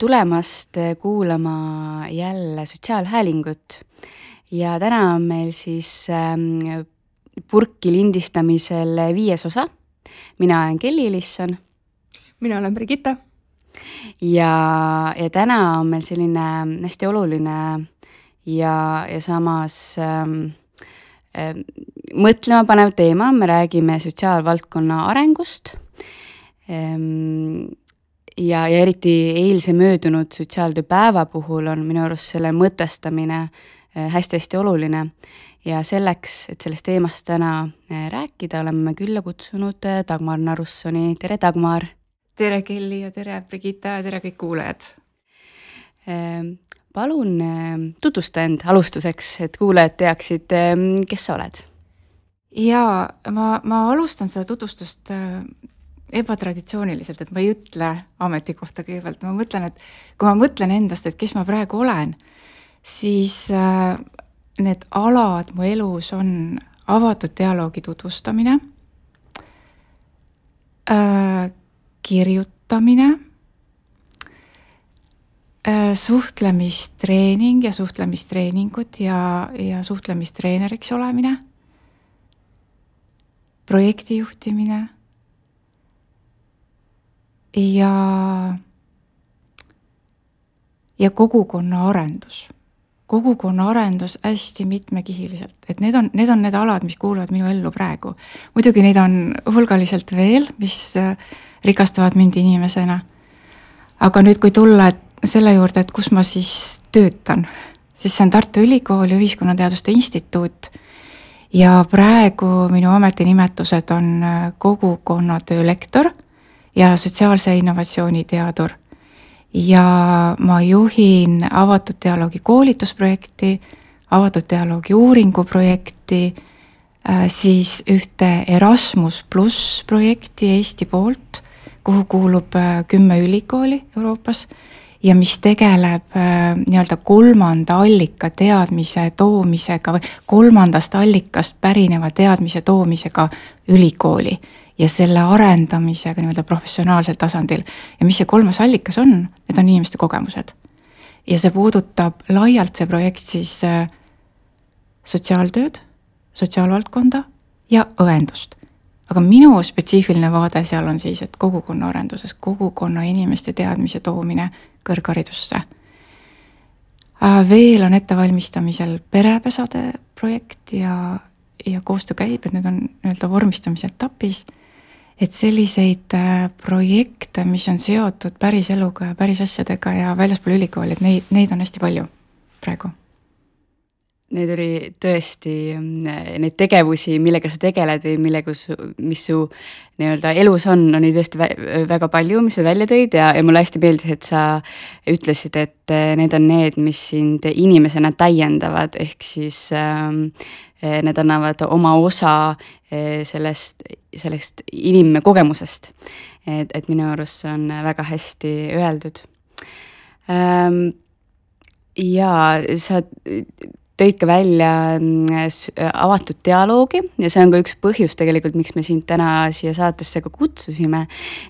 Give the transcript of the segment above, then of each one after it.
tulemast kuulama jälle Sotsiaalhäälingut ja täna on meil siis ähm, purki lindistamisel viies osa. mina olen Kelly Lisson. mina olen Brigitta. ja, ja täna on meil selline hästi oluline ja, ja samas ähm, äh, mõtlemapanev teema, me räägime sotsiaalvaldkonna arengust ähm, ja, ja eriti eilse möödunud sotsiaaltööpäeva puhul on minu arust selle mõtestamine hästi-hästi oluline. ja selleks, et sellest teemast täna rääkida, oleme külla kutsunud Dagmar Narussoni, tere Dagmar! tere Kelly ja tere Brigitta ja tere kõik kuulajad! palun tutvusta end alustuseks, et kuulajad teaksid, kes sa oled? jaa, ma, ma alustan seda tutvustust ebatraditsiooniliselt, et ma ei ütle ametikohta kõigepealt, ma mõtlen, et kui ma mõtlen endast, et kes ma praegu olen, siis äh, need alad mu elus on avatud dialoogi tutvustamine äh,, kirjutamine äh,, suhtlemistreening ja suhtlemistreeningud ja, ja suhtlemistreeneriks olemine, projektijuhtimine ja, ja kogukonna arendus. kogukonna arendus hästi mitmekihiliselt, et need on, need on need alad, mis kuuluvad minu ellu praegu. muidugi neid on hulgaliselt veel, mis äh, rikastavad mind inimesena. aga nüüd, kui tulla selle juurde, et kus ma siis töötan, siis see on Tartu Ülikooli Ühiskonnateaduste Instituut ja praegu minu ametinimetused on äh, kogukonnatöö lektor ja sotsiaalse innovatsiooni teadur. ja ma juhin avatud dialoogi koolitusprojekti, avatud dialoogi uuringuprojekti, äh, siis ühte Erasmus pluss projekti Eesti poolt, kuhu kuulub äh, kümme ülikooli Euroopas ja mis tegeleb äh, nii-öelda kolmanda allika teadmise toomisega või kolmandast allikast pärineva teadmise toomisega ülikooli ja selle arendamisega nii-öelda professionaalsel tasandil. ja mis see kolmas allikas on, need on inimeste kogemused. ja see puudutab laialt, see projekt siis äh, sotsiaaltööd, sotsiaalvaldkonda ja õendust. aga minu spetsiifiline vaade seal on siis, et kogukonna arenduses, kogukonna inimeste teadmise toomine kõrgharidusse. Äh, veel on ettevalmistamisel perepesade projekt ja, ja koostöö käib, et need on nii-öelda vormistamise etapis et selliseid äh, projekte, mis on seotud päris eluga ja päris asjadega ja väljaspool ülikooli, et neid, neid on hästi palju praegu. Need oli tõesti neid tegevusi, millega sa tegeled või millega su, mis su nii-öelda elus on, on neid tõesti väga palju, mis sa välja tõid ja, ja mulle hästi meeldis, et sa ütlesid, et äh, need on need, mis sind inimesena täiendavad, ehk siis äh, need annavad oma osa Eh, sellest, sellest inimkogemusest. et, et minu arust see on väga hästi öeldud. Ehm, ja sa tõid ka välja mm, avatud dialoogi ja see on ka üks põhjus tegelikult, miks me sind täna siia saatesse ka kutsusime.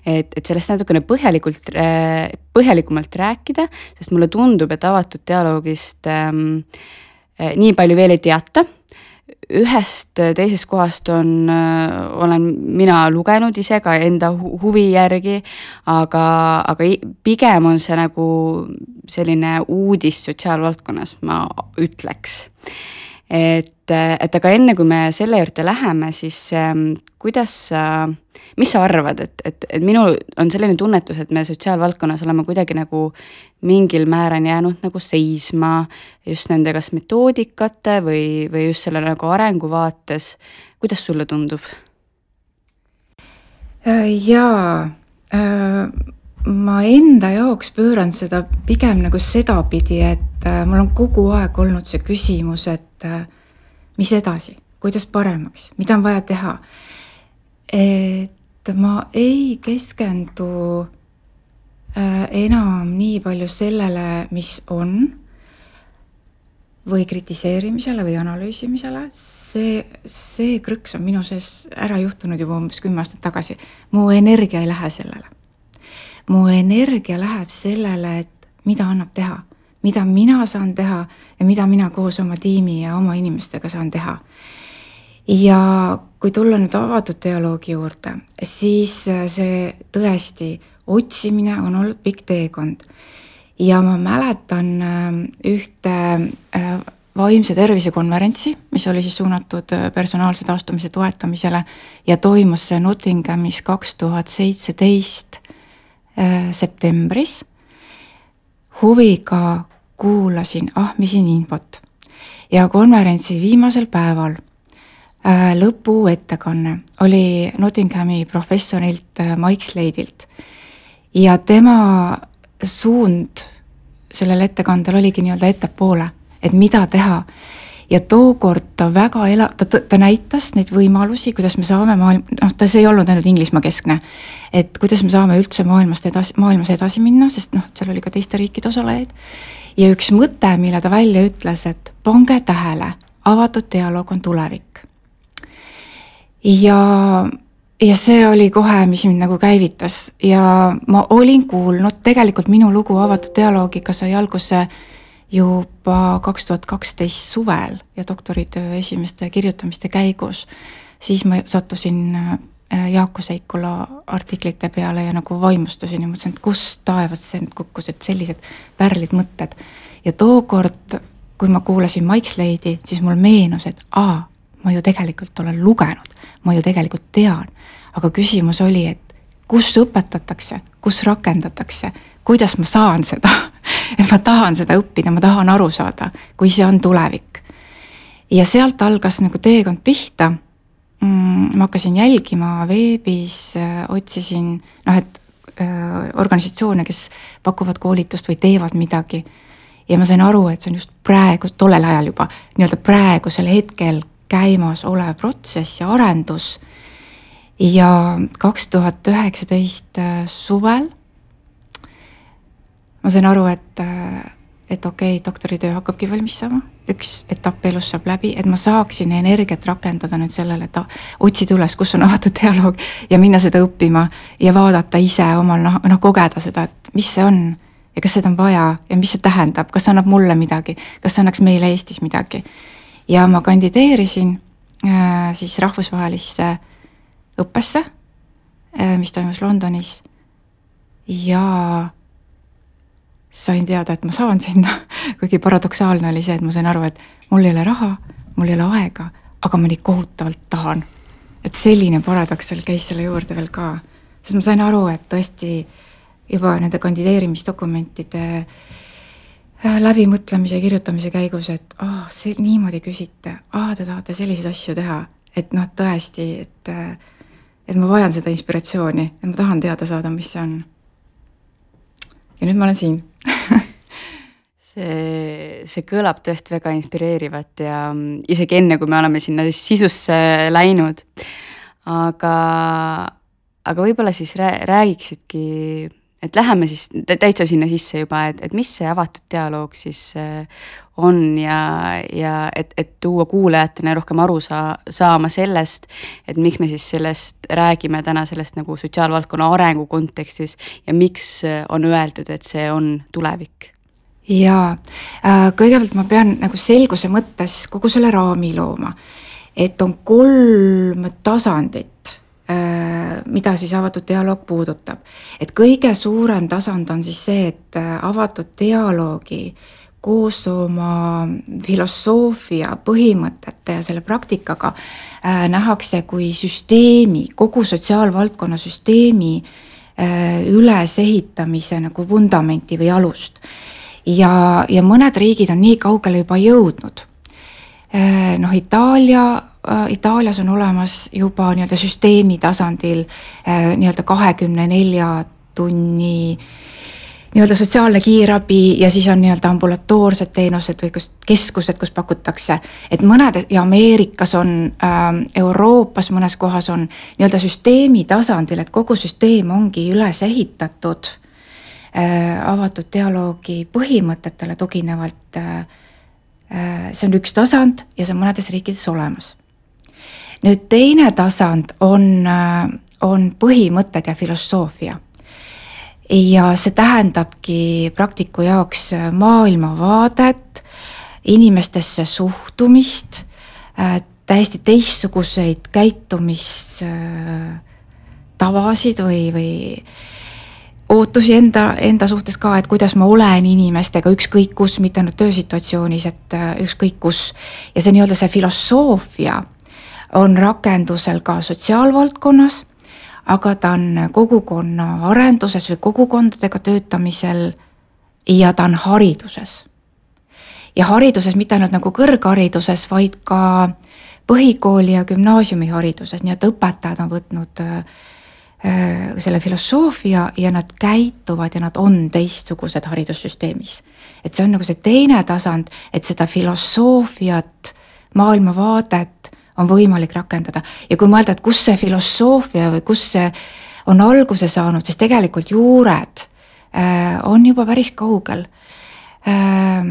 et, et sellest natukene põhjalikult, põhjalikumalt rääkida, sest mulle tundub, et avatud dialoogist ähm, nii palju veel ei teata ühest teisest kohast on, olen mina lugenud ise ka enda huvi järgi, aga, aga pigem on see nagu selline uudis sotsiaalvaldkonnas, ma ütleks. Et, et aga enne, kui me selle juurde läheme, siis ähm, kuidas sa mis sa arvad, et, et, et minul on selline tunnetus, et me sotsiaalvaldkonnas oleme kuidagi nagu mingil määral jäänud nagu seisma just nende kas metoodikate või, või just selle nagu arengu vaates. kuidas sulle tundub? Äh, jaa äh,, ma enda jaoks pööran seda pigem nagu sedapidi, et äh, mul on kogu aeg olnud see küsimus, et äh, mis edasi, kuidas paremaks, mida on vaja teha. et ma ei keskendu äh, enam nii palju sellele, mis on, või kritiseerimisele või analüüsimisele, see, see krõks on minu sees ära juhtunud juba umbes kümme aastat tagasi. mu energia ei lähe sellele. Mu energia läheb sellele, et mida annab teha, mida mina saan teha ja mida mina koos oma tiimi ja oma inimestega saan teha. ja kui tulla nüüd avatud dialoogi juurde, siis see tõesti otsimine on olnud pikk teekond. ja ma mäletan äh, ühte äh, vaimse tervise konverentsi, mis oli siis suunatud äh, personaalse taastumise toetamisele ja toimus see Nottinghamis kaks tuhat seitseteist septembris. huviga kuulasin ahmisin infot ja konverentsi viimasel päeval lõpuettekanne oli Nottinghami professorilt Mike Slade'ilt ja tema suund sellel ettekandel oligi nii-öelda ettepoole, et mida teha. Ja tookord ta väga ela-, ta, ta näitas neid võimalusi, kuidas me saame maailm, noh, ta, see ei olnud ainult Inglismaa keskne. et kuidas me saame üldse maailmast edasi, maailmas edasi minna, sest noh, seal oli ka teiste riikide osalejaid. ja üks mõte, mille ta välja ütles, et pange tähele, avatud dialoog on tulevik. ja ja see oli kohe, mis mind nagu käivitas ja ma olin kuulnud, tegelikult minu lugu avatud dialoogiga sai alguse juba kaks tuhat kaksteist suvel ja doktoritöö esimeste kirjutamiste käigus. siis ma sattusin äh, Jaaku Seikula artiklite peale ja nagu vaimustasin ja mõtlesin, et kust taevast see nüüd kukkus, et sellised pärlid mõtted. ja tookord, kui ma kuulasin Slade'i, siis mul meenus, et aa, ma ju tegelikult olen lugenud, ma ju tegelikult tean. aga küsimus oli, et kus õpetatakse, kus rakendatakse, kuidas ma saan seda et ma tahan seda õppida, ma tahan aru saada, kui see on tulevik. ja sealt algas nagu teekond pihta mm,. ma hakkasin jälgima veebis, äh, otsisin noh, et öö, äh, organisatsioone, kes pakuvad koolitust või teevad midagi ja ma sain aru, et see on just praegu, tollel ajal juba nii-öelda praegusel hetkel käimasolev protsess ja arendus. ja kaks tuhat üheksateist äh, suvel ma sain aru, et, äh, et okei okay,, doktoritöö hakkabki valmis saama, üks etapp elus saab läbi, et ma saaksin energiat rakendada nüüd sellele, et otsida üles, kus on avatud dialoog ja minna seda õppima ja vaadata ise omal noh, noh kogeda seda, et mis see on ja kas seda on vaja ja mis see tähendab, kas see annab mulle midagi, kas see annaks meile Eestis midagi. Ja ma kandideerisin äh, siis rahvusvahelisse õppesse äh,, mis toimus Londonis. Ja sain teada, et ma saan sinna, kuigi paradoksaalne oli see, et ma sain aru, et mul ei ole raha, mul ei ole aega, aga ma nii kohutavalt tahan. et selline paradoks seal käis selle juurde veel ka, sest ma sain aru, et tõesti juba nende kandideerimisdokumentide äh, läbimõtlemise ja kirjutamise käigus, et aa oh,, see niimoodi küsite, aa, te tahate selliseid asju teha, et noh, tõesti, et äh, et ma vajan seda inspiratsiooni, et ma tahan teada saada, mis see on. Ja nüüd ma olen siin see, see kõlab tõesti väga inspireerivat ja isegi enne, kui me oleme sinna sisusse läinud. aga, aga võib-olla siis räägiksidki et läheme siis täitsa sinna sisse juba, et, et mis see avatud dialoog siis äh, on ja, ja et, et tuua kuulajatena rohkem aru saa-, saama sellest, et miks me siis sellest räägime täna sellest nagu sotsiaalvaldkonna arengu kontekstis ja miks on öeldud, et see on tulevik jaa, äh, kõigepealt ma pean nagu selguse mõttes kogu selle raami looma. et on kolm tasandit Äh, mida siis avatud dialoog puudutab. et kõige suurem tasand on siis see, et äh, avatud dialoogi koos oma filosoofia, põhimõtete ja selle praktikaga äh, nähakse kui süsteemi, kogu sotsiaalvaldkonna süsteemi äh, ülesehitamise nagu vundamenti või alust. ja, ja mõned riigid on nii kaugele juba jõudnud äh,. noh, Itaalia Äh, Itaalias on olemas juba nii-öelda süsteemi tasandil äh, nii-öelda kahekümne nelja tunni nii-öelda sotsiaalne kiirabi ja siis on nii-öelda ambulatoorsed teenused või kus keskused, kus pakutakse. et mõned ja Ameerikas on äh,, Euroopas mõnes kohas on nii-öelda süsteemi tasandil, et kogu süsteem ongi üles ehitatud äh, avatud dialoogi põhimõtetele tuginevalt äh, äh,. see on üks tasand ja see on mõnedes riikides olemas nüüd teine tasand on, äh, on põhimõtted ja filosoofia. ja see tähendabki praktiku jaoks maailmavaadet, inimestesse suhtumist, täiesti teistsuguseid käitumistavasid või, või ootusi enda, enda suhtes ka, et kuidas ma olen inimestega ükskõik kus, mitte ainult töösituatsioonis, et äh, ükskõik kus. ja see nii-öelda see filosoofia on rakendusel ka sotsiaalvaldkonnas, aga ta on kogukonna arenduses või kogukondadega töötamisel ja ta on hariduses. ja hariduses mitte ainult nagu kõrghariduses, vaid ka põhikooli ja gümnaasiumihariduses, nii et õpetajad on võtnud äh, selle filosoofia ja nad käituvad ja nad on teistsugused haridussüsteemis. et see on nagu see teine tasand, et seda filosoofiat, maailmavaadet on võimalik rakendada ja kui mõelda, et kus see filosoofia või kus see on alguse saanud, siis tegelikult juured äh, on juba päris kaugel äh,.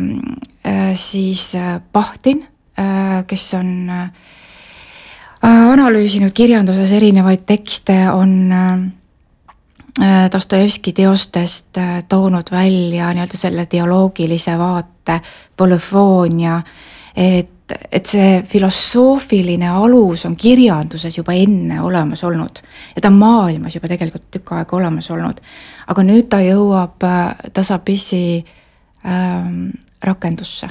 Äh, siis äh, Pahtin kes on analüüsinud kirjanduses erinevaid tekste, on Dostojevski teostest toonud välja nii-öelda selle dialoogilise vaate, polüfoonia, et, et see filosoofiline alus on kirjanduses juba enne olemas olnud ja ta on maailmas juba tegelikult tükk aega olemas olnud. aga nüüd ta jõuab tasapisi ähm, rakendusse.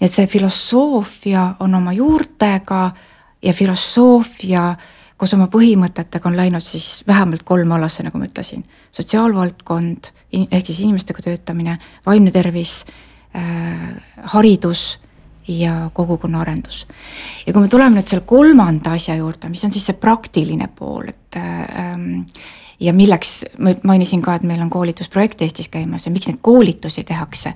nii et see filosoofia on oma juurtega ja filosoofia koos oma põhimõtetega on läinud siis vähemalt kolm alasse, nagu ma ütlesin. sotsiaalvaldkond, ehk siis inimestega töötamine, vaimne tervis äh,, haridus ja kogukonna arendus. ja kui me tuleme nüüd selle kolmanda asja juurde, mis on siis see praktiline pool, et ähm, ja milleks, ma mainisin ka, et meil on koolitusprojekt Eestis käimas ja miks neid koolitusi tehakse,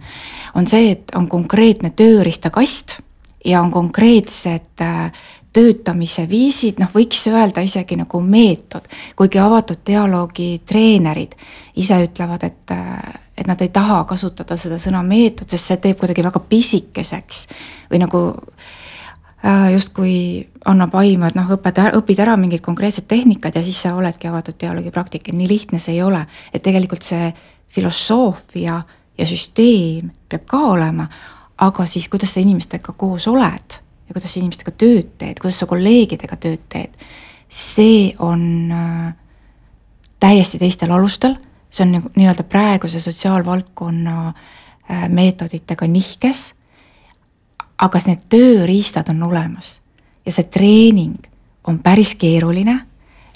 on see, et on konkreetne tööriistakast ja on konkreetsed äh, töötamise viisid, noh, võiks öelda isegi nagu meetod, kuigi avatud dialoogi treenerid ise ütlevad, et, et nad ei taha kasutada seda sõna meetod, sest see teeb kuidagi väga pisikeseks või nagu äh, justkui annab aimu, et noh, õped, õpid ära mingid konkreetsed tehnikad ja siis sa oledki avatud dialoogi praktik, et nii lihtne see ei ole. et tegelikult see filosoofia ja süsteem peab ka olema, aga siis, kuidas sa inimestega koos oled ja kuidas sa inimestega tööd teed, kuidas sa kolleegidega tööd teed, see on äh, täiesti teistel alustel, see on nagu nii-öelda praeguse sotsiaalvaldkonna äh, meetoditega nihkes, aga need tööriistad on olemas. Ja see treening on päris keeruline,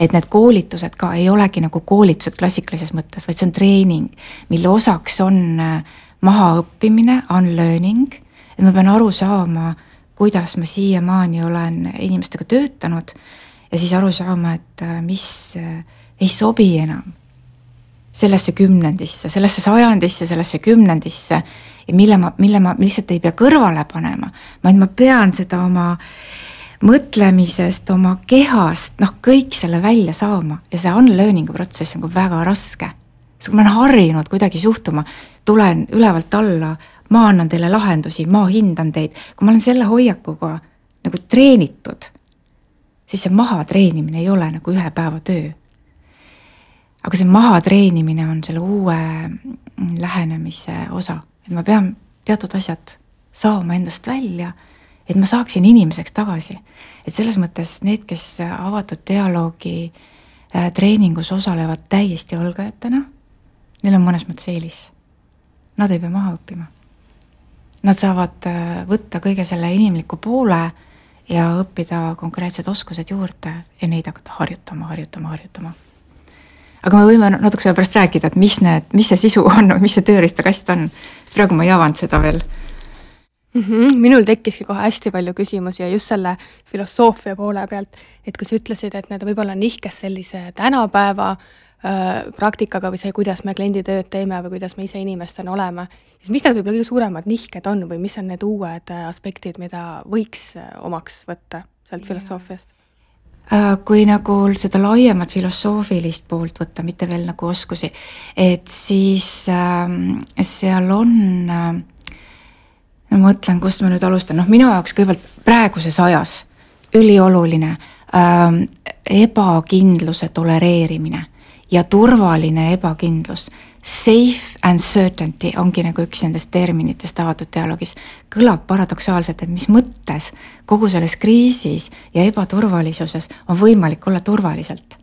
et need koolitused ka ei olegi nagu koolitused klassikalises mõttes, vaid see on treening, mille osaks on äh, mahaõppimine, unlearning, et ma pean aru saama kuidas ma siiamaani olen inimestega töötanud ja siis aru saama, et äh, mis ei sobi enam sellesse kümnendisse, sellesse sajandisse, sellesse kümnendisse ja mille ma, mille ma lihtsalt ei pea kõrvale panema, vaid ma pean seda oma mõtlemisest, oma kehast, noh, kõik selle välja saama ja see unlearning'u protsess on ka väga raske. sest kui ma olen harjunud kuidagi suhtuma, tulen ülevalt alla, ma annan teile lahendusi, ma hindan teid, kui ma olen selle hoiakuga nagu treenitud, siis see mahatreenimine ei ole nagu ühe päeva töö. Aga see mahatreenimine on selle uue lähenemise osa, et ma pean teatud asjad saama endast välja, et ma saaksin inimeseks tagasi. et selles mõttes need, kes avatud dialoogi äh, treeningus osalevad täiesti algajatena, neil on mõnes mõttes eelis. Nad ei pea maha õppima Nad saavad äh, võtta kõige selle inimliku poole ja õppida konkreetsed oskused juurde ja neid hakata harjutama, harjutama, harjutama. Aga me võime natukese aja pärast rääkida, et mis need, mis see sisu on või mis see tööriistakast on, sest praegu ma ei avanud seda veel mm. -hmm. minul tekkiski kohe hästi palju küsimusi ja just selle filosoofia poole pealt, et kui sa ütlesid, et need võib-olla nihkes sellise tänapäeva äh, praktikaga või see, kuidas me kliendi tööd teeme või kuidas me ise inimestena oleme, siis mis need võib-olla kõige suuremad nihked on või mis on need uued äh, aspektid, mida võiks äh, omaks võtta sealt filosoofiast? Kui nagu seda laiemat filosoofilist poolt võtta, mitte veel nagu oskusi, et siis äh, seal on äh, ma mõtlen, kust ma nüüd alustan, noh, minu jaoks kõigepealt praeguses ajas ülioluline äh, ebakindluse tolereerimine ja turvaline ebakindlus. Safe and certainty ongi nagu üks nendest terminitest avatud dialoogis. kõlab paradoksaalselt, et mis mõttes kogu selles kriisis ja ebaturvalisuses on võimalik olla turvaliselt.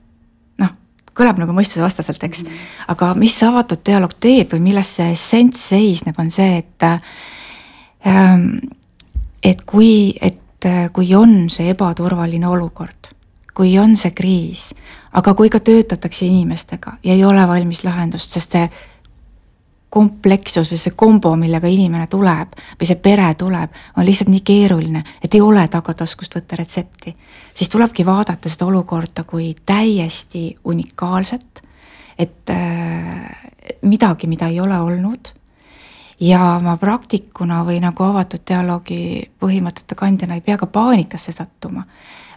noh, kõlab nagu mõistusevastaselt, eks. aga mis see avatud dialoog teeb või milles see essents seisneb, on see, et ähm, et kui, et kui on see ebaturvaline olukord kui on see kriis, aga kui ka töötatakse inimestega ja ei ole valmis lahendust, sest see komplekssus või see kombo, millega inimene tuleb või see pere tuleb, on lihtsalt nii keeruline, et ei ole tagataskust võtta retsepti. siis tulebki vaadata seda olukorda kui täiesti unikaalset, et äh, midagi, mida ei ole olnud. ja ma praktikuna või nagu avatud dialoogi põhimõtete kandjana ei pea ka paanikasse sattuma,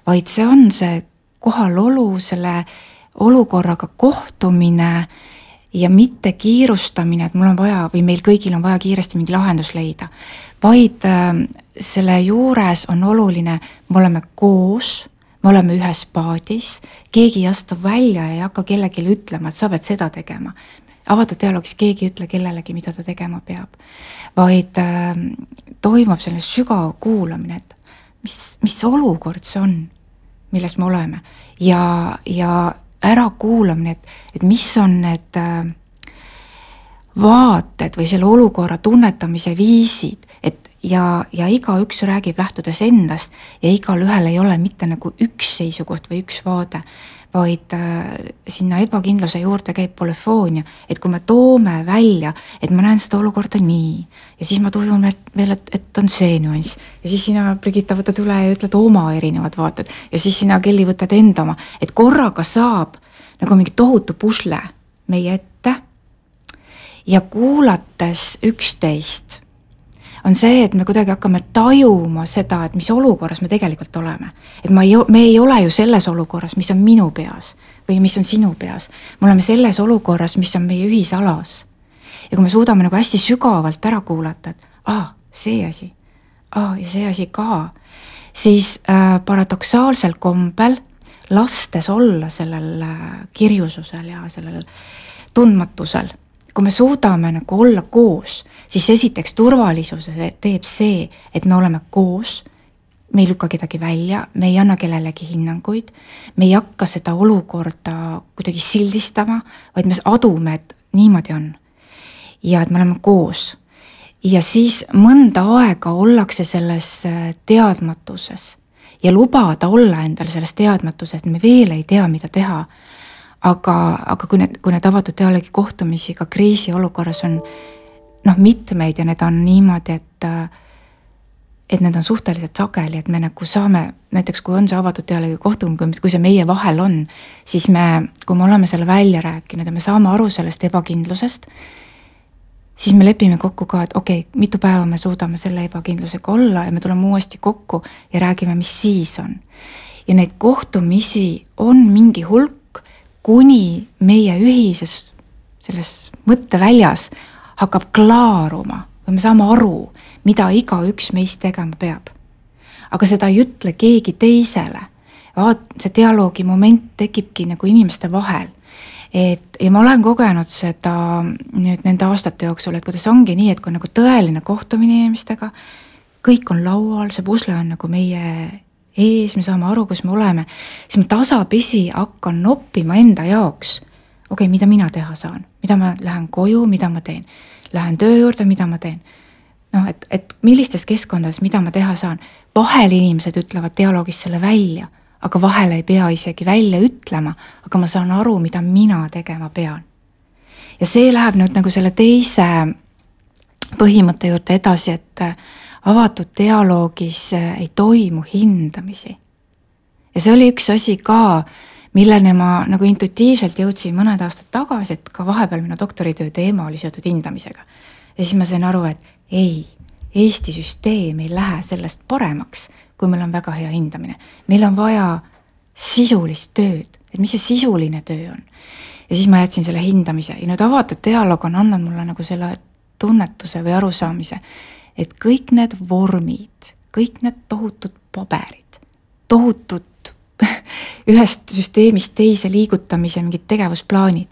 vaid see on see kohalolu, selle olukorraga kohtumine ja mitte kiirustamine, et mul on vaja või meil kõigil on vaja kiiresti mingi lahendus leida, vaid äh, selle juures on oluline, me oleme koos, me oleme ühes paadis, keegi ei astu välja ja ei hakka kellelegi ütlema, et sa pead seda tegema. avatud dialoogis keegi ei ütle kellelegi, mida ta tegema peab, vaid äh, toimub selline sügav kuulamine, et mis, mis olukord see on milles me oleme? Ja, ja ärakuulamine, et, et mis on need äh, vaated või selle olukorra tunnetamise viisid, et ja, ja igaüks räägib lähtudes endast ja igalühel ei ole mitte nagu üks seisukoht või üks vaade, vaid äh, sinna ebakindluse juurde käib polüfoonia, et kui me toome välja, et ma näen seda olukorda nii ja siis ma tujun veel, et, et on see nüanss. Ja siis sina, Brigitta, võtad üle ja ütled oma erinevad vaated. Ja siis sina, Kelly, võtad enda oma, et korraga saab nagu mingi tohutu pusle meie ette. Ja kuulates üksteist on see, et me kuidagi hakkame tajuma seda, et mis olukorras me tegelikult oleme. et ma ei, me ei ole ju selles olukorras, mis on minu peas või mis on sinu peas. me oleme selles olukorras, mis on meie ühisalas. ja kui me suudame nagu hästi sügavalt ära kuulata, et aa, see asi, aa ja see asi ka, siis äh, paradoksaalsel kombel lastes olla sellel äh, kirjususel ja sellel tundmatusel kui me suudame nagu olla koos, siis esiteks turvalisuse teeb see, et me oleme koos, me ei lükka kedagi välja, me ei anna kellelegi hinnanguid, me ei hakka seda olukorda kuidagi sildistama, vaid me adume, et niimoodi on. ja et me oleme koos. ja siis mõnda aega ollakse selles äh, teadmatuses ja lubada olla endal selles teadmatuses, et me veel ei tea, mida teha aga, aga kui need, kui need avatud dialoogi kohtumisi ka kriisiolukorras on noh, mitmeid ja need on niimoodi, et et need on suhteliselt sageli, et me nagu saame, näiteks kui on see avatud dialoogi kohtumine, kui see meie vahel on, siis me, kui me oleme selle välja rääkinud ja me saame aru sellest ebakindlusest, siis me lepime kokku ka, et okei okay,, mitu päeva me suudame selle ebakindlusega olla ja me tuleme uuesti kokku ja räägime, mis siis on. ja neid kohtumisi on mingi hulk, kuni meie ühises selles mõtteväljas hakkab klaaruma või me saame aru, mida igaüks meist tegema peab. aga seda ei ütle keegi teisele. vaat see dialoogi moment tekibki nagu inimeste vahel. et ja ma olen kogenud seda nüüd nende aastate jooksul, et kuidas ongi nii, et kui on nagu tõeline kohtumine inimestega, kõik on laual, see pusle on nagu meie ees, me saame aru, kus me oleme, siis ma tasapisi hakkan noppima enda jaoks. okei okay,, mida mina teha saan, mida ma lähen koju, mida ma teen, lähen töö juurde, mida ma teen. noh, et, et millistes keskkondades, mida ma teha saan, vahel inimesed ütlevad dialoogis selle välja, aga vahel ei pea isegi välja ütlema, aga ma saan aru, mida mina tegema pean. ja see läheb nüüd nagu selle teise põhimõtte juurde edasi, et avatud dialoogis äh, ei toimu hindamisi. ja see oli üks asi ka, milleni ma nagu intuitiivselt jõudsin mõned aastad tagasi, et ka vahepeal minu doktoritöö teema oli seotud hindamisega. ja siis ma sain aru, et ei, Eesti süsteem ei lähe sellest paremaks, kui meil on väga hea hindamine. meil on vaja sisulist tööd, et mis see sisuline töö on. ja siis ma jätsin selle hindamise ja nüüd avatud dialoog on andnud mulle nagu selle tunnetuse või arusaamise, et kõik need vormid, kõik need tohutud paberid, tohutud ühest süsteemist teise liigutamise mingid tegevusplaanid.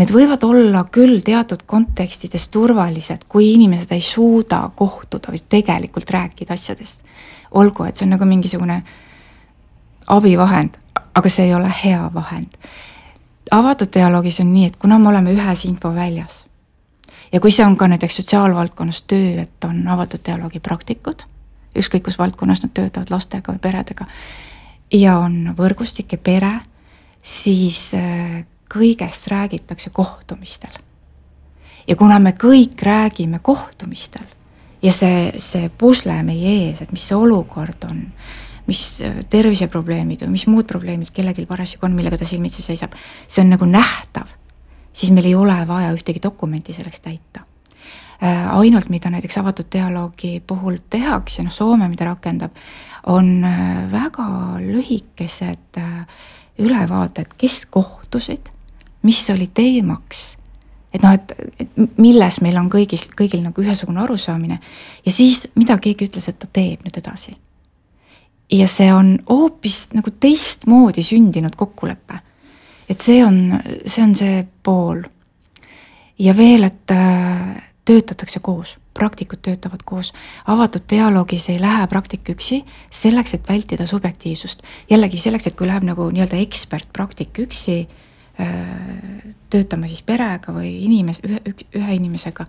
Need võivad olla küll teatud kontekstides turvalised, kui inimesed ei suuda kohtuda või tegelikult rääkida asjadest. olgu, et see on nagu mingisugune abivahend, aga see ei ole hea vahend. avatud dialoogis on nii, et kuna me oleme ühes infoväljas ja kui see on ka näiteks sotsiaalvaldkonnas töö, et on avatud dialoogi praktikud, ükskõik kus valdkonnas nad töötavad lastega või peredega, ja on võrgustik ja pere, siis äh, kõigest räägitakse kohtumistel. ja kuna me kõik räägime kohtumistel ja see, see pusle meie ees, et mis see olukord on, mis äh, terviseprobleemid või mis muud probleemid kellelgi parasjagu on, millega ta silmitsi seisab, see on nagu nähtav, siis meil ei ole vaja ühtegi dokumenti selleks täita äh, ainult, mida näiteks avatud dialoogi puhul tehakse, noh Soome, mida rakendab, on väga lühikesed ülevaated, kes kohtusid mis oli teemaks. et noh, et, et milles meil on kõigis, kõigil nagu ühesugune arusaamine ja siis, mida keegi ütles, et ta teeb nüüd edasi. ja see on hoopis nagu teistmoodi sündinud kokkulepe. Et see on, see on see pool. ja veel, et äh, töötatakse koos, praktikud töötavad koos. avatud dialoogis ei lähe praktik üksi, selleks, et vältida subjektiivsust. jällegi selleks, et kui läheb nagu nii-öelda ekspertpraktik üksi Äh, töötama siis perega või inimes-, ühe, ühe inimesega,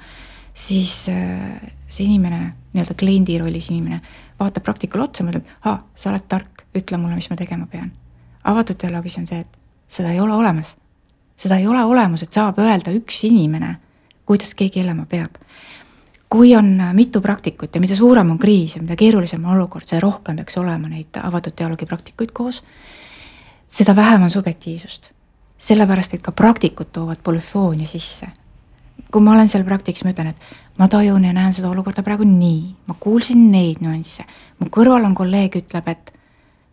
siis äh, see inimene, nii-öelda kliendi rollis inimene, vaatab praktikule otsa, mõtleb, aa, sa oled tark, ütle mulle, mis ma tegema pean. avatud dialoogis on see, et seda ei ole olemas. seda ei ole olemas, et saab öelda üks inimene, kuidas keegi elama peab. kui on mitu praktikut ja mida suurem on kriis ja mida keerulisem on olukord, seda rohkem peaks olema neid avatud dialoogi praktikuid koos, seda vähem on subjektiivsust sellepärast, et ka praktikud toovad polüfoonia sisse. kui ma olen seal praktikas, ma ütlen, et ma tajun ja näen seda olukorda praegu nii, ma kuulsin neid nüansse, mu kõrval on kolleeg, ütleb, et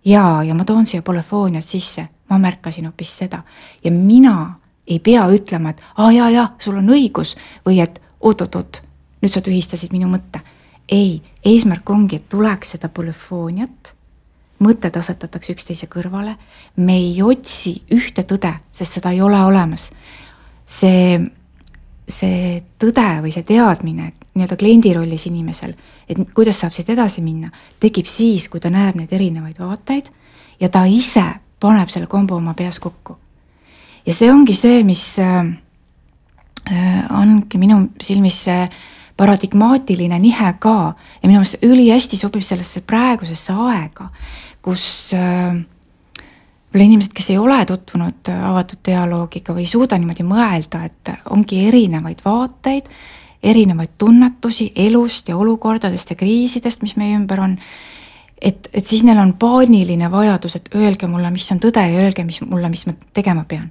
jaa, ja ma toon siia polüfooniat sisse, ma märkasin hoopis seda ja mina ei pea ütlema, et aa jaa, jaa, sul on õigus või et oot-oot-oot, nüüd sa tühistasid minu mõtte. ei, eesmärk ongi, et tuleks seda polüfooniat mõtted asetatakse üksteise kõrvale, me ei otsi ühte tõde, sest seda ei ole olemas. see, see tõde või see teadmine nii-öelda kliendi rollis inimesel, et kuidas saab siit edasi minna, tekib siis, kui ta näeb neid erinevaid vaateid ja ta ise paneb selle kombo oma peas kokku. ja see ongi see, mis äh, ongi minu silmis see paradigmaatiline nihe ka ja minu meelest ülihästi sobib sellesse praegusesse aega kus äh, võib-olla inimesed, kes ei ole tutvunud äh, avatud dialoogiga või ei suuda niimoodi mõelda, et ongi erinevaid vaateid, erinevaid tunnetusi elust ja olukordadest ja kriisidest, mis meie ümber on. Et, et siis neil on paaniline vajadus, et öelge mulle, mis on tõde ja öelge, mis mulle, mis ma tegema pean.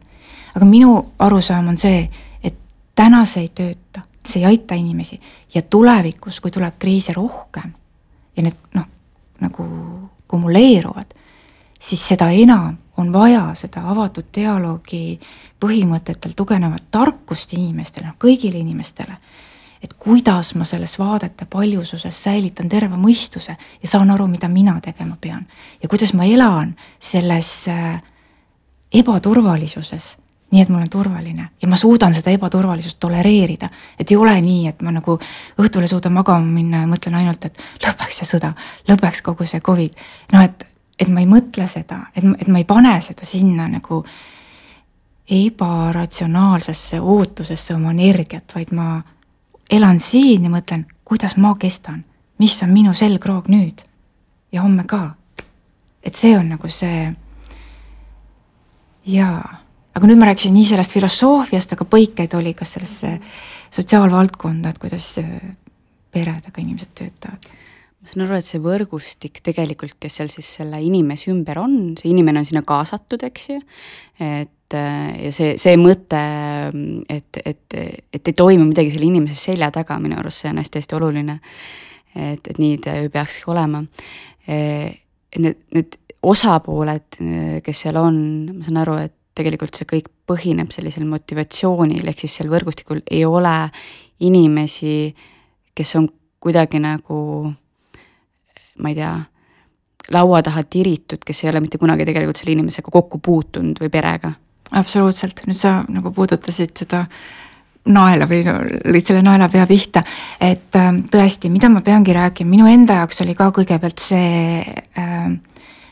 aga minu arusaam on see, et täna see ei tööta, see ei aita inimesi ja tulevikus, kui tuleb kriise rohkem ja need noh, nagu kumuleeruvad, siis seda enam on vaja seda avatud dialoogi põhimõtetel tugevnevat tarkust inimestele, noh kõigile inimestele. Et kuidas ma selles vaadete paljususes säilitan terve mõistuse ja saan aru, mida mina tegema pean. ja kuidas ma elan selles äh, ebaturvalisuses, nii et mul on turvaline ja ma suudan seda ebaturvalisust tolereerida. et ei ole nii, et ma nagu õhtul ei suuda magama minna ja mõtlen ainult, et lõpeks see sõda, lõpeks kogu see Covid. noh, et, et ma ei mõtle seda, et, et ma ei pane seda sinna nagu ebaratsionaalsesse ootusesse oma energiat, vaid ma elan siin ja mõtlen, kuidas ma kestan, mis on minu selgroog nüüd? Ja homme ka. et see on nagu see jaa. Aga nüüd ma rääkisin nii sellest filosoofiast, aga põikeid oli ka sellesse sotsiaalvaldkonda, et kuidas äh, peredega inimesed töötavad ma saan aru, et see võrgustik tegelikult, kes seal siis selle inimese ümber on, see inimene on sinna kaasatud, eks ju. et äh, ja see, see mõte, et, et, et ei toimu midagi selle inimese selja taga, minu arust see on hästi-hästi oluline. et, et nii ta ju peakski olema. Need, need osapooled, kes seal on, ma saan aru, et tegelikult see kõik põhineb sellisel motivatsioonil, ehk siis seal võrgustikul ei ole inimesi, kes on kuidagi nagu ma ei tea, laua taha tiritud, kes ei ole mitte kunagi tegelikult selle inimesega kokku puutunud või perega. absoluutselt, nüüd sa nagu puudutasid seda naela või lõid selle naelapea pihta, et äh, tõesti, mida ma peangi rääkima, minu enda jaoks oli ka kõigepealt see äh,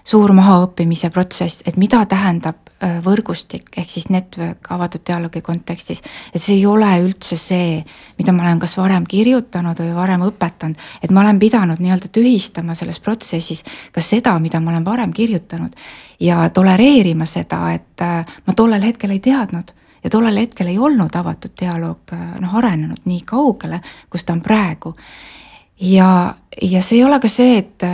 suur mahaõppimise protsess, et mida tähendab äh, võrgustik ehk siis network avatud dialoogi kontekstis. et see ei ole üldse see, mida ma olen kas varem kirjutanud või varem õpetanud, et ma olen pidanud nii-öelda tühistama selles protsessis ka seda, mida ma olen varem kirjutanud ja tolereerima seda, et äh, ma tollel hetkel ei teadnud ja tollel hetkel ei olnud avatud dialoog äh, noh, arenenud nii kaugele, kus ta on praegu. ja, ja see ei ole ka see, et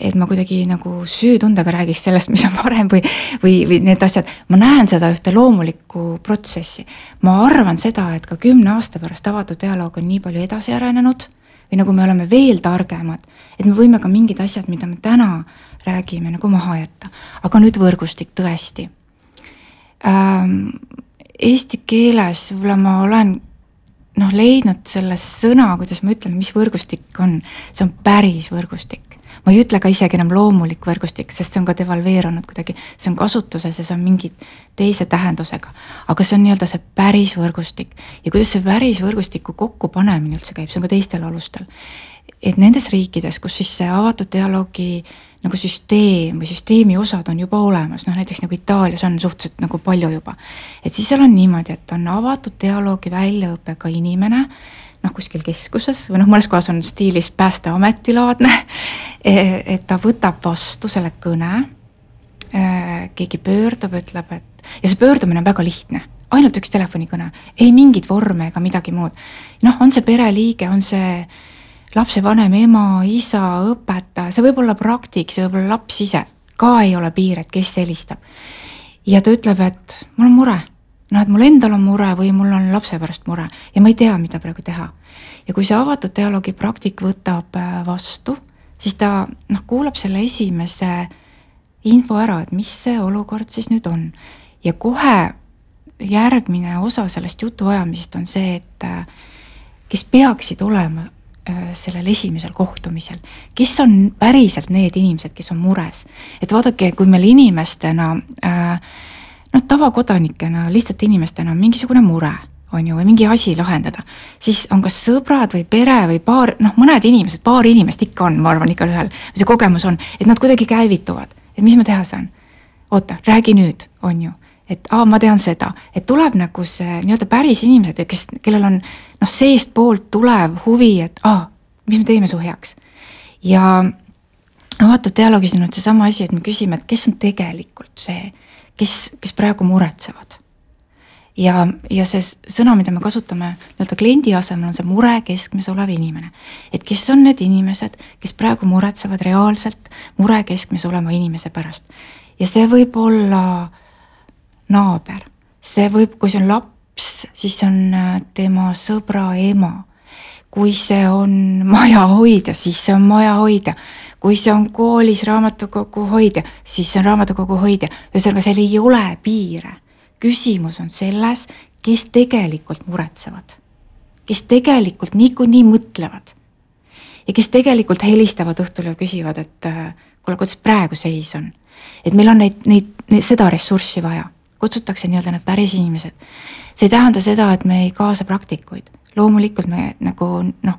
et ma kuidagi nagu süütundega räägiks sellest, mis on parem või, või, või need asjad, ma näen seda ühte loomulikku protsessi. ma arvan seda, et ka kümne aasta pärast avatud dialoog on nii palju edasi arenenud või nagu me oleme veel targemad, et me võime ka mingid asjad, mida me täna räägime, nagu maha jätta. aga nüüd võrgustik tõesti ähm,. Eesti keeles võib-olla ma olen noh, leidnud selle sõna, kuidas ma ütlen, mis võrgustik on, see on päris võrgustik ma ei ütle ka isegi enam loomulik võrgustik, sest see on ka devalveerunud kuidagi, see on kasutuses ja see on mingi teise tähendusega. aga see on nii-öelda see päris võrgustik ja kuidas see päris võrgustiku kokkupanemine üldse käib, see on ka teistel alustel. et nendes riikides, kus siis see avatud dialoogi nagu süsteem või süsteemi osad on juba olemas, noh näiteks nagu Itaalias on suhteliselt nagu palju juba. et siis seal on niimoodi, et on avatud dialoogi väljaõppega inimene noh, kuskil keskuses või noh, mõnes kohas on stiilis Päästeameti laadne. E, et ta võtab vastu selle kõne. E, keegi pöördub, ütleb, et ja see pöördumine on väga lihtne, ainult üks telefonikõne, ei mingeid vorme ega midagi muud. noh, on see pereliige, on see lapsevanem, ema, isa, õpetaja, see võib olla praktik, see võib olla laps ise, ka ei ole piir, et kes helistab. ja ta ütleb, et mul on mure noh, et mul endal on mure või mul on lapse pärast mure ja ma ei tea, mida praegu teha. ja kui see avatud dialoogi praktik võtab äh, vastu, siis ta noh, kuulab selle esimese info ära, et mis see olukord siis nüüd on. ja kohe järgmine osa sellest jutuajamisest on see, et äh, kes peaksid olema äh, sellel esimesel kohtumisel, kes on päriselt need inimesed, kes on mures. et vaadake, kui meil inimestena äh, noh, tavakodanikena, lihtsalt inimestena on mingisugune mure, on ju, või mingi asi lahendada, siis on kas sõbrad või pere või paar, noh, mõned inimesed, paar inimest ikka on, ma arvan, igalühel, see kogemus on, et nad kuidagi käivituvad, et mis ma teha saan. oota, räägi nüüd, on ju, et aa, ma tean seda, et tuleb nagu see nii-öelda päris inimesed, kes, kellel on noh, seestpoolt tulev huvi, et aa, mis me teeme su heaks. ja avatud dialoogis on nüüd seesama asi, et me küsime, et kes on tegelikult see kes, kes praegu muretsevad. ja, ja see sõna, mida me kasutame nii-öelda kliendi asemel, on see mure keskmes olev inimene. et kes on need inimesed, kes praegu muretsevad reaalselt mure keskmes oleva inimese pärast. ja see võib olla naaber, see võib, kui see on laps, siis on äh, tema sõbra ema. kui see on majahoidja, siis see on majahoidja kui see on koolis raamatukogu hoidja, siis see on raamatukogu hoidja, ühesõnaga seal ei ole piire. küsimus on selles, kes tegelikult muretsevad, kes tegelikult niikuinii mõtlevad ja kes tegelikult helistavad õhtul ja küsivad, et äh, kuule, kuidas praegu seis on. et meil on neid, neid, neid, seda ressurssi vaja, kutsutakse nii-öelda need päris inimesed. see ei tähenda seda, et me ei kaasa praktikuid, loomulikult me nagu noh,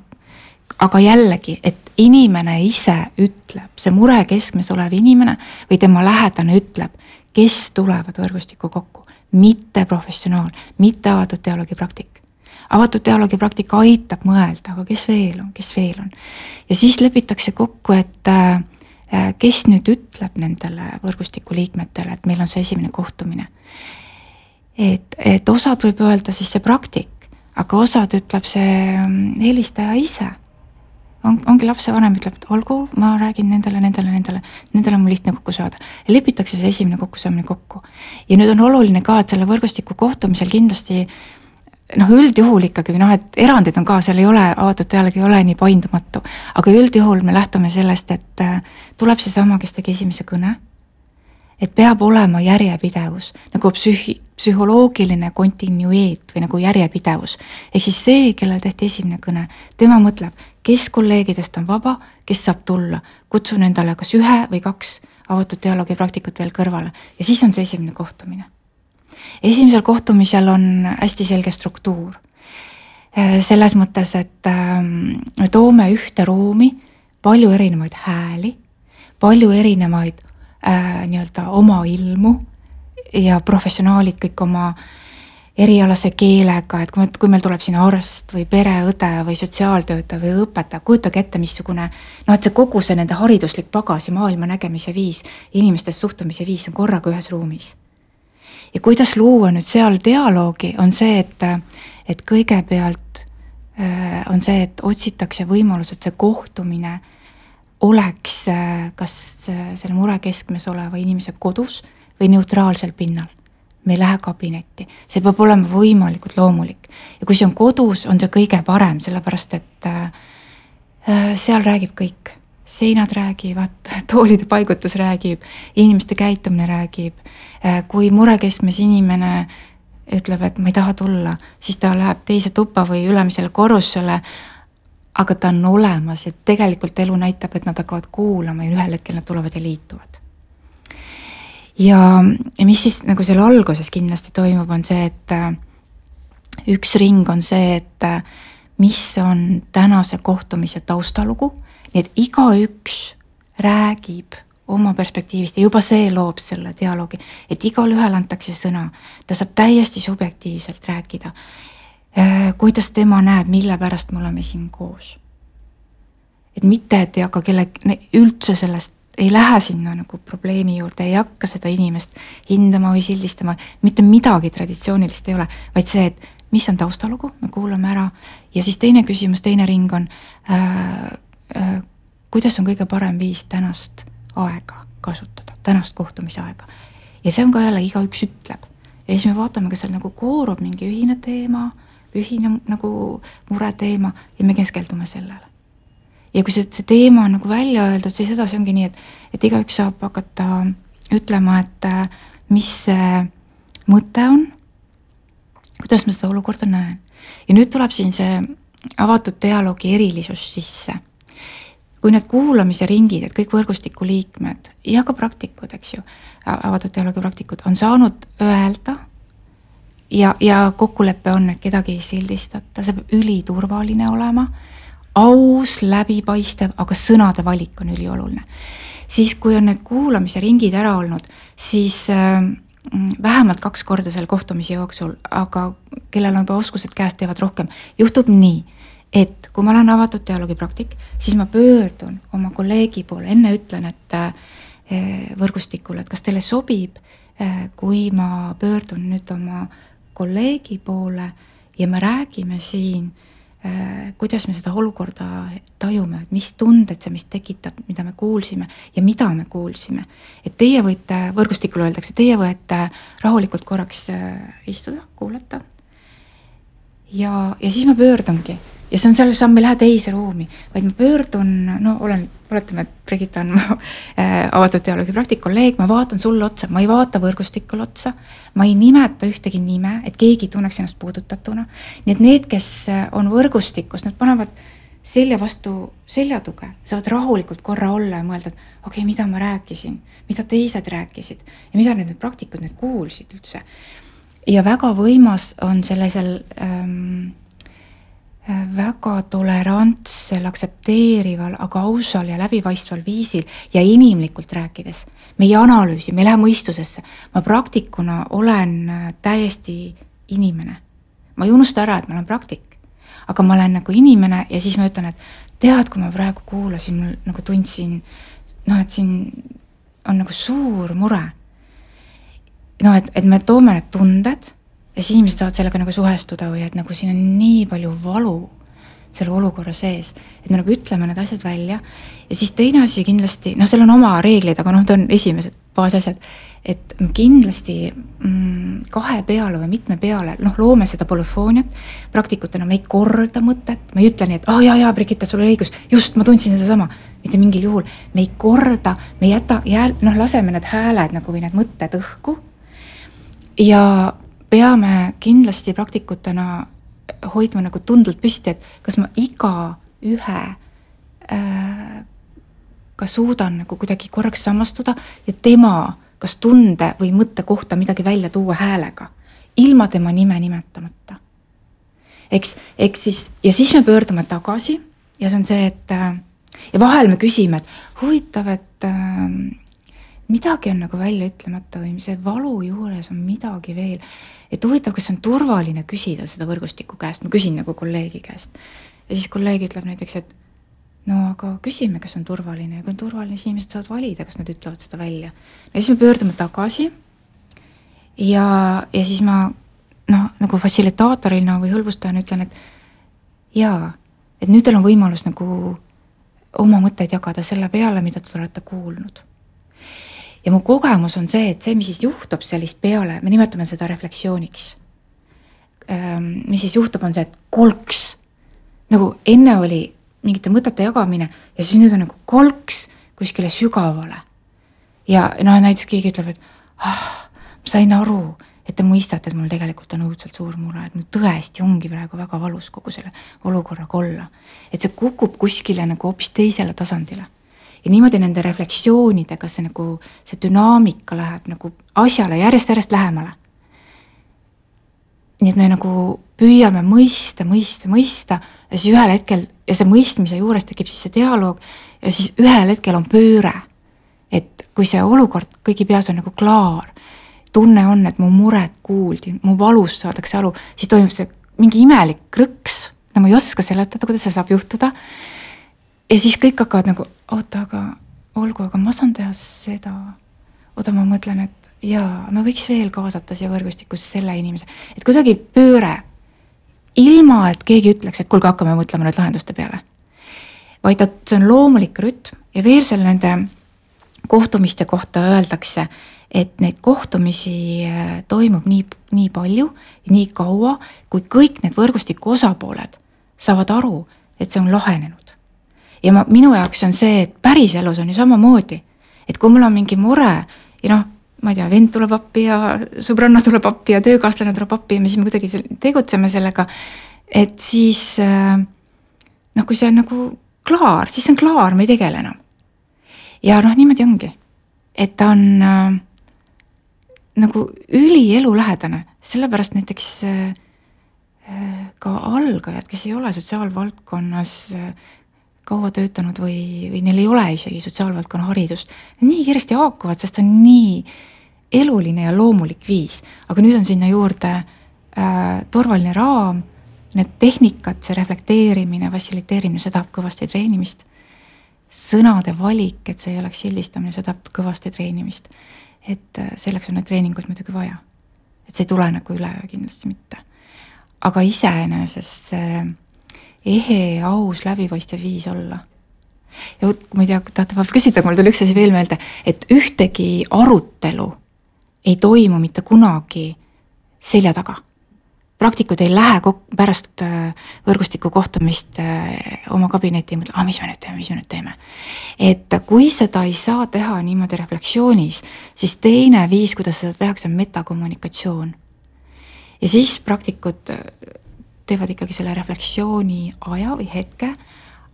aga jällegi, et inimene ise ütleb, see mure keskmes olev inimene või tema lähedane ütleb, kes tulevad võrgustikku kokku, mitte professionaal, mitte avatud dialoogi praktik. avatud dialoogi praktika aitab mõelda, aga kes veel on, kes veel on. ja siis lepitakse kokku, et äh, kes nüüd ütleb nendele võrgustiku liikmetele, et meil on see esimene kohtumine. et, et osad võib öelda siis see praktik, aga osad ütleb see mm, helistaja ise on, ongi lapsevanem ütleb, et olgu, ma räägin nendele, nendele, nendele, nendele on mul lihtne kokku saada. lepitakse see esimene kokkusaamine kokku. ja nüüd on oluline ka, et selle võrgustiku kohtumisel kindlasti noh, üldjuhul ikkagi noh, et erandid on ka, seal ei ole, avatud dialoog ei ole nii paindumatu. aga üldjuhul me lähtume sellest, et äh, tuleb seesama, kes tegi esimese kõne. et peab olema järjepidevus nagu psühhi-, psühholoogiline kontinueet või nagu järjepidevus. ehk siis see, kellel tehti esimene kõne, tema mõtleb, kes kolleegidest on vaba, kes saab tulla, kutsun endale kas ühe või kaks avatud dialoogi praktikut veel kõrvale ja siis on see esimene kohtumine. esimesel kohtumisel on hästi selge struktuur. Äh, selles mõttes, et ähm, me toome ühte ruumi palju erinevaid hääli, palju erinevaid äh, nii-öelda oma ilmu ja professionaalid kõik oma erialase keelega, et kui kui meil tuleb sinna arst või pereõde või sotsiaaltöötaja või õpetaja, kujutage ette, missugune noh, et see kogu see nende hariduslik pagas ja maailma nägemise viis, inimestest suhtumise viis on korraga ühes ruumis. ja kuidas luua nüüd seal dialoogi, on see, et, et kõigepealt äh, on see, et otsitakse võimalus, et see kohtumine oleks äh, kas äh, selle mure keskmes oleva inimese kodus või neutraalsel pinnal. Me ei lähe kabinetti, see peab olema võimalikult loomulik ja kui see on kodus, on see kõige parem, sellepärast et äh, äh seal räägib kõik, seinad räägivad, toolide paigutus räägib, inimeste käitumine räägib äh,. kui murekeskmes inimene ütleb, et ma ei taha tulla, siis ta läheb teise tuppa või ülemisele korrusele aga ta on olemas ja tegelikult elu näitab, et nad hakkavad kuulama ja ühel hetkel nad tulevad ja liituvad. Ja, mis siis nagu seal alguses kindlasti toimub, on see, et äh, üks ring on see, et äh, mis on tänase kohtumise taustalugu, nii et igaüks räägib oma perspektiivist ja juba see loob selle dialoogi, et igalühel antakse sõna, ta saab täiesti subjektiivselt rääkida Äh, kuidas tema näeb, mille pärast me oleme siin koos. et mitte, et ei hakka kelle, üldse sellest ei lähe sinna nagu probleemi juurde, ei hakka seda inimest hindama või sildistama, mitte midagi traditsioonilist ei ole, vaid see, et mis on taustalugu, me kuulame ära ja siis teine küsimus, teine ring on äh,, äh, kuidas on kõige parem viis tänast aega kasutada, tänast kohtumise aega. ja see on ka jälle, igaüks ütleb. ja siis me vaatame, kas seal nagu koorub mingi ühine teema ühine nagu mureteema ja me keskendume sellele. Ja kui see, see teema on nagu välja öeldud, siis edasi ongi nii, et, et igaüks saab hakata ütlema, et äh, mis see mõte on, kuidas ma seda olukorda näen. ja nüüd tuleb siin see avatud dialoogi erilisus sisse. kui need kuulamise ringid, et kõik võrgustiku liikmed ja ka praktikud, eks ju, avatud dialoogi praktikud on saanud öelda ja, ja kokkulepe on, et kedagi ei sildistata, see peab üliturvaline olema, aus, läbipaistev, aga sõnade valik on ülioluline. siis, kui on need kuulamise ringid ära olnud, siis äh, vähemalt kaks korda selle kohtumise jooksul, aga kellel on juba oskused käes, teevad rohkem, juhtub nii, et kui ma olen avatud dialoogipraktik, siis ma pöördun oma kolleegi poole, enne ütlen, et äh, võrgustikule, et kas teile sobib, äh, kui ma pöördun nüüd oma kolleegi poole ja me räägime siin, äh, kuidas me seda olukorda tajume, mis tunded see, mis tekitab, mida me kuulsime ja mida me kuulsime. et teie võite, võrgustikule öeldakse, teie võite rahulikult korraks äh, istuda, kuulata. ja, ja siis ma pöördungi ja see on selle samm, ei lähe teise ruumi, vaid ma pöördun, no olen, oletame, et Brigitta on mu äh, avatud dialoogi praktik, kolleeg, ma vaatan sulle otsa, ma ei vaata võrgustikule otsa, ma ei nimeta ühtegi nime, et keegi tunneks ennast puudutatuna. nii et need, kes äh, on võrgustikus, nad panevad selja vastu seljatuge, saavad rahulikult korra olla ja mõelda, et okei okay,, mida ma rääkisin, mida teised rääkisid ja mida need, need praktikud nüüd kuulsid üldse. ja väga võimas on sellisel ähm, väga tolerantsel, aktsepteerival, aga ausal ja läbipaistval viisil ja inimlikult rääkides. me ei analüüsi, me ei lähe mõistusesse. ma praktikuna olen äh, täiesti inimene. ma ei unusta ära, et ma olen praktik. aga ma olen nagu inimene ja siis ma ütlen, et tead, kui ma praegu kuulasin, nagu tundsin noh, et siin on nagu suur mure. noh, et, et me toome need tunded ja siis inimesed saavad sellega nagu suhestuda või et nagu siin on nii palju valu, selle olukorra sees. et me nagu ütleme need asjad välja. Ja siis teine asi kindlasti, noh, seal on oma reeglid, aga noh, need on esimesed baasasjad, et kindlasti mm, kahe peale või mitme peale, noh, loome seda polüfooniat, praktikutena me ei korda mõtet, me ei ütle nii, et aa oh, jaa, jaa, Brigitte, sul oli õigus, just, ma tundsin sedasama. mitte mingil juhul, me ei korda, me ei jäta, jääl-, noh, laseme need hääled nagu või need mõtted õhku. Ja peame kindlasti praktikutena hoidma nagu tundelt püsti, et kas ma igaühe äh, ka suudan nagu kuidagi korraks samastuda ja tema kas tunde või mõtte kohta midagi välja tuua häälega, ilma tema nime nimetamata. eks, eks siis, ja siis me pöördume tagasi ja see on see, et äh, ja vahel me küsime, et huvitav, et äh, midagi on nagu välja ütlemata või see valu juures on midagi veel. et huvitav, kas on turvaline küsida seda võrgustiku käest, ma küsin nagu kolleegi käest. ja siis kolleeg ütleb näiteks, et no aga küsime, kas on turvaline ja kui on turvaline, siis inimesed saavad valida, kas nad ütlevad seda välja. ja siis me pöördume tagasi. ja, ja siis ma noh, nagu fassilitaatorina või hõlbustajana ütlen, et jaa, et nüüd teil on võimalus nagu oma mõtteid jagada selle peale, mida te olete kuulnud ja mu kogemus on see, et see, mis siis juhtub sellist peale, me nimetame seda refleksiooniks. Mis siis juhtub, on see, et kolks. nagu enne oli mingite mõtete jagamine ja siis nüüd on nagu kolks kuskile sügavale. ja noh, näiteks keegi ütleb, et ah, ma sain aru, et te mõistate, et mul tegelikult on õudselt suur mure, et mul tõesti ongi praegu väga valus kogu selle olukorraga olla. et see kukub kuskile nagu hoopis teisele tasandile ja niimoodi nende refleksioonidega see nagu, see dünaamika läheb nagu asjale järjest-järjest lähemale. nii et me nagu püüame mõista, mõista, mõista ja siis ühel hetkel ja see mõistmise juures tekib siis see dialoog ja siis ühel hetkel on pööre. et kui see olukord kõigi peas on nagu klaar, tunne on, et mu muret kuuldi, mu valust saadakse aru, siis toimub see mingi imelik krõks, no ma ei oska seletada, kuidas see saab juhtuda ja siis kõik hakkavad nagu, oota, aga olgu, aga ma saan teha seda. oota, ma mõtlen, et jaa, me võiks veel kaasata siia võrgustikusse selle inimese, et kuidagi pööre. ilma, et keegi ütleks, et kuulge, hakkame mõtlema nüüd lahenduste peale. vaid et see on loomulik rütm ja veel seal nende kohtumiste kohta öeldakse, et neid kohtumisi äh, toimub nii, nii palju, nii kaua, kui kõik need võrgustiku osapooled saavad aru, et see on lahenenud ja ma, minu jaoks on see, et päriselus on ju samamoodi. et kui mul on mingi mure ja noh, ma ei tea, vend tuleb appi ja sõbranna tuleb appi ja töökaaslane tuleb appi ja me siis me kuidagi tegutseme sellega, et siis äh, noh, kui see on nagu klaar, siis see on klaar, me ei tegele enam. ja noh, niimoodi ongi, et ta on äh, nagu ülielulähedane, sellepärast näiteks äh, äh ka algajad, kes ei ole sotsiaalvaldkonnas äh, kaua töötanud või, või neil ei ole isegi sotsiaalvaldkonna haridust, nii kiiresti haakuvad, sest see on nii eluline ja loomulik viis, aga nüüd on sinna juurde äh, turvaline raam, need tehnikad, see reflekteerimine, fassiliteerimine, see tahab kõvasti treenimist. sõnade valik, et see ei oleks sildistamine, see tahab kõvasti treenimist. et äh, selleks on neid treeninguid muidugi vaja. et see ei tule nagu üleöö kindlasti mitte. aga iseenesest see äh, ehe, aus, läbipaistev viis olla. ja vot, ma ei tea, tahate vahel küsida, mul tuli üks asi veel meelde, et ühtegi arutelu ei toimu mitte kunagi selja taga. praktikud ei lähe kok-, pärast äh, võrgustiku kohtumist äh, oma kabinetti ja mõtle, aa, mis me nüüd teeme, mis me nüüd teeme. et kui seda ei saa teha niimoodi reflektsioonis, siis teine viis, kuidas seda tehakse, on metakommunikatsioon. ja siis praktikud teevad ikkagi selle refleksiooni aja või hetke,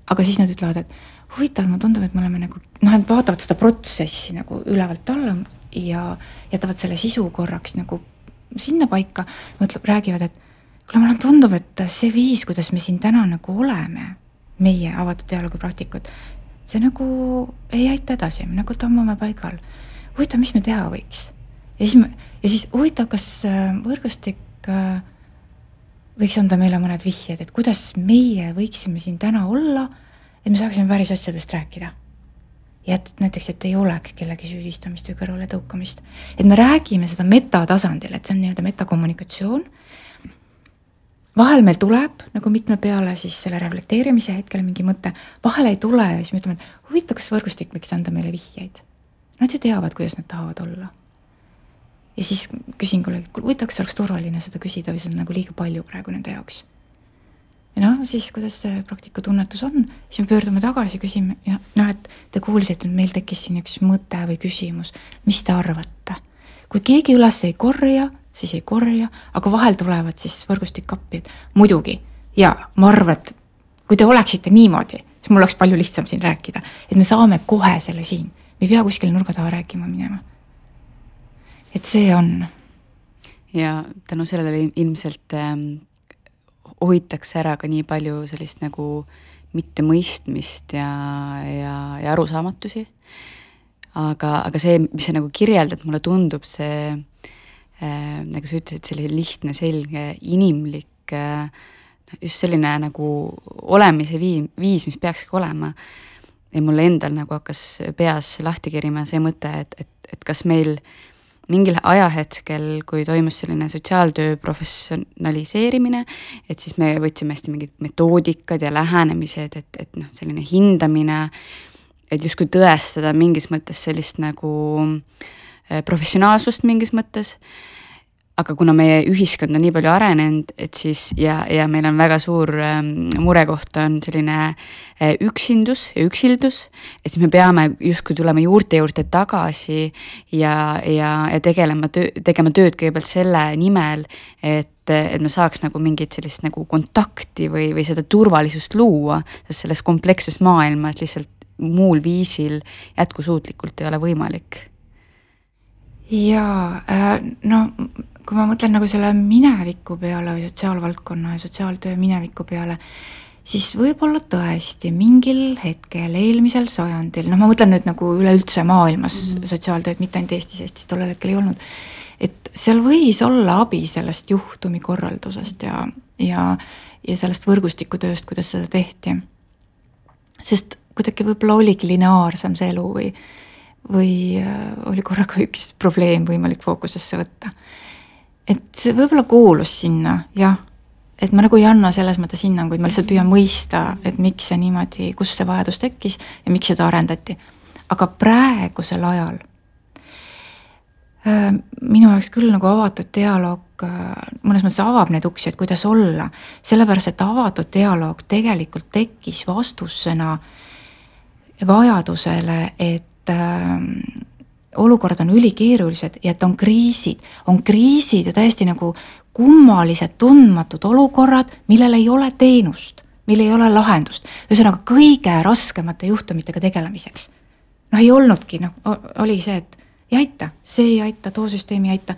aga siis nad ütlevad, et huvitav, mulle tundub, et me oleme nagu noh, et vaatavad seda protsessi nagu ülevalt alla ja jätavad selle sisu korraks nagu sinnapaika, mõtleb, räägivad, et kuule, mulle tundub, et see viis, kuidas me siin täna nagu oleme, meie avatud dialoogi praktikud, see nagu ei aita edasi, me nagu tõmbame paigal. huvitav, mis me teha võiks? ja siis me, ja siis huvitav, kas äh, võrgustik äh, võiks anda meile mõned vihjed, et kuidas meie võiksime siin täna olla, et me saaksime päris asjadest rääkida. ja et näiteks, et ei oleks kellegi süüdistamist või kõrvaletõukamist. et me räägime seda metatasandil, et see on nii-öelda metakommunikatsioon. vahel meil tuleb nagu mitme peale siis selle reflekteerimise hetkel mingi mõte, vahel ei tule ja siis me ütleme, et huvitav, kas võrgustik võiks anda meile vihjeid. Nad ju teavad, kuidas nad tahavad olla. Ja siis küsin kolleegilt, kuule huvitav, kas oleks turvaline seda küsida või see on nagu liiga palju praegu nende jaoks. ja noh, siis kuidas see praktiku tunnetus on, siis me pöördume tagasi, küsime ja noh, et te kuulsite, et meil tekkis siin üks mõte või küsimus, mis te arvate? kui keegi üles ei korja, siis ei korja, aga vahel tulevad siis võrgustik appi, et muidugi, jaa, ma arvan, et kui te oleksite niimoodi, siis mul oleks palju lihtsam siin rääkida, et me saame kohe selle siin, me ei pea kuskile nurga taha rääkima minema. Et see on. ja tänu sellele ilmselt ähm, hoitakse ära ka nii palju sellist nagu mittemõistmist ja, ja, ja arusaamatusi. aga, aga see, mis sa nagu kirjeldad, mulle tundub see Äh, nagu sa ütlesid, selline lihtne, selge, inimlik, äh, just selline nagu olemise vii-, viis, mis peakski olema. ja mul endal nagu hakkas peas lahti kerima see mõte, et, et, et kas meil mingil ajahetkel, kui toimus selline sotsiaaltöö professionaliseerimine, et siis me võtsime hästi mingid metoodikad ja lähenemised, et, et noh, selline hindamine, et justkui tõestada mingis mõttes sellist nagu Äh, professionaalsust mingis mõttes. Aga kuna meie ühiskond on nii palju arenenud, et siis ja, ja meil on väga suur ähm, murekoht on selline äh, üksindus ja üksildus, et siis me peame justkui tulema juurte juurde tagasi ja, ja, ja tegelema töö, tegema tööd kõigepealt selle nimel, et et me saaks nagu mingit sellist nagu kontakti või, või seda turvalisust luua, sest selles kompleksses maailmas lihtsalt muul viisil jätkusuutlikult ei ole võimalik. Jaa äh,, no kui ma mõtlen nagu selle mineviku peale või sotsiaalvaldkonna ja sotsiaaltöö mineviku peale, siis võib-olla tõesti mingil hetkel eelmisel sajandil, noh, ma mõtlen nüüd nagu üleüldse maailmas mm -hmm. sotsiaaltööd, mitte ainult Eestis, Eestis tollel hetkel ei olnud, et seal võis olla abi sellest juhtumikorraldusest ja, ja, ja sellest võrgustikutööst, kuidas seda tehti. sest kuidagi võib-olla oligi lineaarsem see elu või või äh, oli korraga üks probleem võimalik fookusesse võtta. Et see võib-olla kuulus sinna, jah, et ma nagu ei anna selles mõttes hinnanguid, ma lihtsalt püüan mõista, et miks see niimoodi, kus see vajadus tekkis ja miks seda arendati. aga praegusel ajal äh, minu jaoks küll nagu avatud dialoog äh, mõnes mõttes avab neid uksi, et kuidas olla, sellepärast et avatud dialoog tegelikult tekkis vastusena vajadusele, et äh, olukorrad on ülikeerulised ja et on kriisid, on kriisid ja täiesti nagu kummalised tundmatud olukorrad, millel ei ole teenust, millel ei ole lahendust. ühesõnaga kõige raskemate juhtumitega tegelemiseks. noh, ei olnudki, noh, oli see, et ei aita, see ei aita, too süsteem ei aita,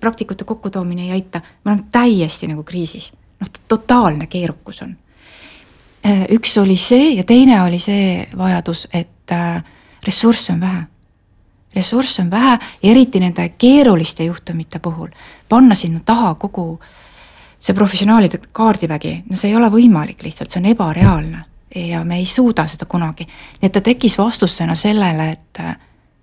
praktikute kokkutoomine ei aita, me oleme täiesti nagu kriisis. noh, totaalne keerukus on. Äh, üks oli see ja teine oli see vajadus, et äh, ressursse on vähe. Ressursse on vähe, eriti nende keeruliste juhtumite puhul. panna sinna taha kogu see professionaalide kaardivägi, no see ei ole võimalik lihtsalt, see on ebareaalne ja me ei suuda seda kunagi. nii et ta tekkis vastusena sellele, et äh,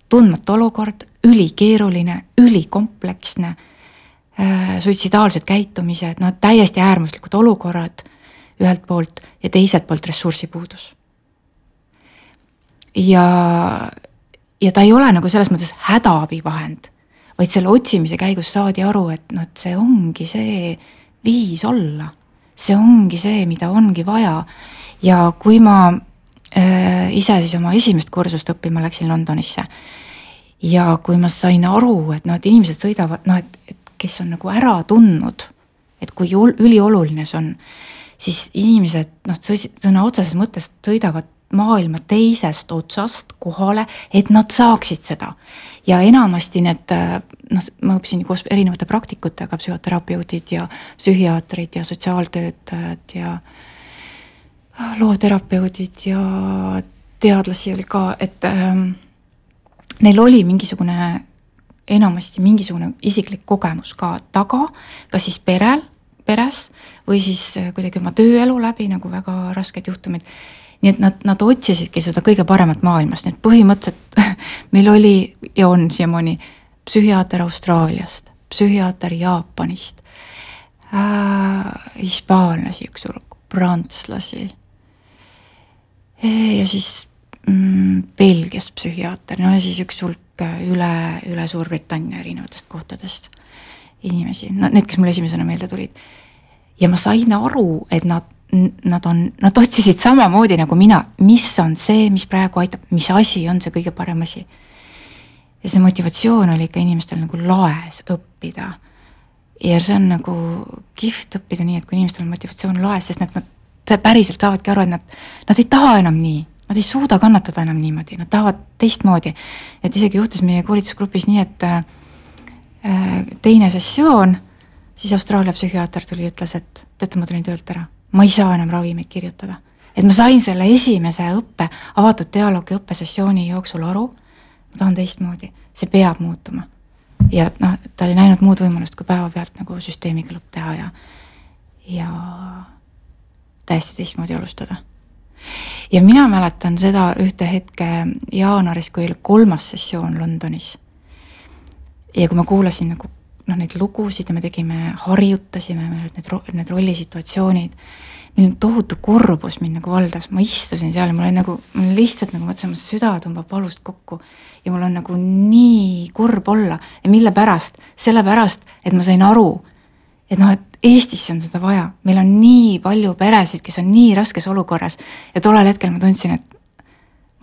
tundmatu olukord, ülikeeruline, ülikompleksne äh,, suitsidaalsed käitumised, no täiesti äärmuslikud olukorrad ühelt poolt ja teiselt poolt ressursipuudus ja, ja ta ei ole nagu selles mõttes hädaabivahend, vaid selle otsimise käigus saadi aru, et noh, et see ongi see viis olla. see ongi see, mida ongi vaja. ja kui ma äh, ise siis oma esimest kursust õppima läksin Londonisse ja kui ma sain aru, et noh, et inimesed sõidavad, noh, et, et kes on nagu ära tundnud, et kui ülioluline see on, siis inimesed noh, sõna otseses mõttes sõidavad maailma teisest otsast kohale, et nad saaksid seda. ja enamasti need noh, ma õppisin koos erinevate praktikutega, psühhoterapeudid ja psühhiaatrid ja sotsiaaltöötajad ja looterapeudid ja teadlasi oli ka, et ähm, neil oli mingisugune, enamasti mingisugune isiklik kogemus ka taga, kas siis perel, peres või siis kuidagi oma tööelu läbi nagu väga rasked juhtumid nii et nad, nad otsisidki seda kõige paremat maailmast, nii et põhimõtteliselt meil oli ja on siiamaani psühhiaater Austraaliast, psühhiaater Jaapanist. Äh, hispaanlasi üks hulk, prantslasi. Ja siis mm, Belgias psühhiaater, no ja siis üks hulk äh, üle, üle Suurbritannia erinevatest kohtadest inimesi, no need, kes mulle esimesena meelde tulid. ja ma sain aru, et nad, nad on, nad otsisid samamoodi nagu mina, mis on see, mis praegu aitab, mis asi on see kõige parem asi. ja see motivatsioon oli ikka inimestel nagu laes õppida. ja see on nagu kihvt õppida nii, et kui inimestel on motivatsioon laes, sest nad, nad päriselt saavadki aru, et nad, nad ei taha enam nii nad ei suuda kannatada enam niimoodi, nad tahavad teistmoodi. et isegi juhtus meie koolitusgrupis nii, et äh, teine sessioon, siis Austraalia psühhiaater tuli ja ütles, et teate, ma tulin töölt ära, ma ei saa enam ravimeid kirjutada. et ma sain selle esimese õppe, avatud dialoogi õppesessiooni jooksul aru, ma tahan teistmoodi, see peab muutuma. ja noh, ta oli näinud muud võimalust, kui päevapealt nagu süsteemiga lõpp teha ja, ja täiesti teistmoodi alustada ja mina mäletan seda ühte hetke jaanuaris, kui oli kolmas sessioon Londonis. ja kui ma kuulasin nagu noh, neid lugusid ja me tegime, harjutasime, meil olid need, need rollisituatsioonid, meil tohutu kurbus mind nagu valdas, ma istusin seal ja mul oli nagu, mul lihtsalt nagu mõtlesin, mu süda tõmbab valust kokku. ja mul on nagu nii kurb olla. Ja mille pärast, sellepärast, et ma sain aru, et noh, et Eestisse on seda vaja, meil on nii palju peresid, kes on nii raskes olukorras. Ja tollel hetkel ma tundsin, et